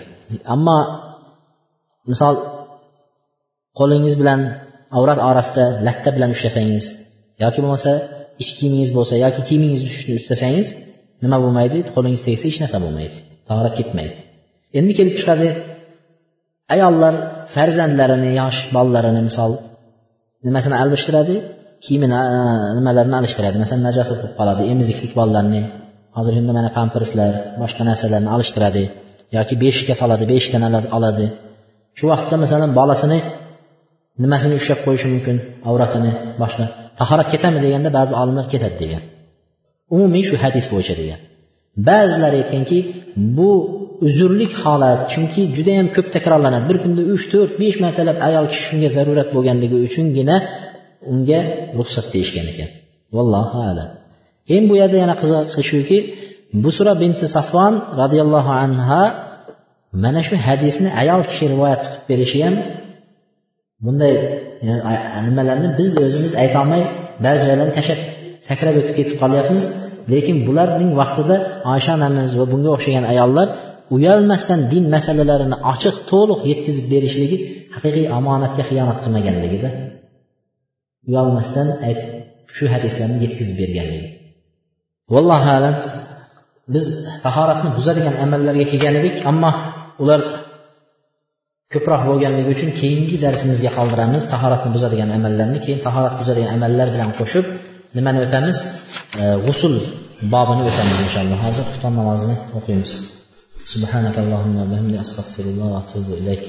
Ammo misol qo'lingiz bilan avrat orasida latta bilan ushlasangiz yoki bo'lmasa ich kiyimingiz bo'lsa yoki kiyimingizni ustasangiz nima bo'lmaydi? Qo'lingiz tegsa hech narsa bo'lmaydi. Tahorat ketmaydi. Endi kelib chiqadi ayollar farzandlarini yosh bolalarini misol nimasini almashtiradi? Kiyimini e, nimalarni alishtiradi? Masalan najosat bo'lib qoladi emiziklik bolalarni hozirgi kunda mana pamperslar boshqa narsalarni alishtiradi yoki beshikka soladi beshikdan oladi. Shu vaqtda masalan bolasini nimasini ushlab qo'yishi mumkin? Avratini boshqa. Tahorat ketadimi deganda ba'zi olimlar ketadi degan. Umumiy shu hadis bo'yicha degan. Ba'zilar aytganki bu uzrlik holat chunki judayam ko'p takrorlanadi. Bir kunda uch to'rt besh martalab ayol kishi shunga zarurat bo'lganligi uchungina unga ruxsat deyishgan ekan. Vallohu alam. Keyin bu yerda yana qiziqi shuki busra binti safvon roziyallohu anha mana shu hadisni ayol kishi rivoyat qilib berishi ham bunday nimalarni biz o'zimiz aytolmay ba'zi joylarni tashlab sakrab o'tib ketib qolyapmiz. Lekin bularning vaqtida oysha onamiz va bunga o'xshagan ayollar uyalmasdan din masalalarini ochiq to'liq yetkazib berishligi haqiqiy omonatga xiyonat qilmaganligida uyalmasdan aytib shu hadislarni yetkazib berganligi vallohu alam biz tahoratni buzadigan amallarga kelgan edik ammo ular ko'proq bo'lganligi uchun keyingi darsimizga qoldiramiz tahoratni buzadigan amallarni keyin tahorat buzadigan amallar bilan qo'shib nimani o'tamiz g'usul bobini o'tamiz inshaalloh hozir xufton namozini o'qiymiz سبحانك اللهم وبحمدك أستغفر الله وأتوب إليك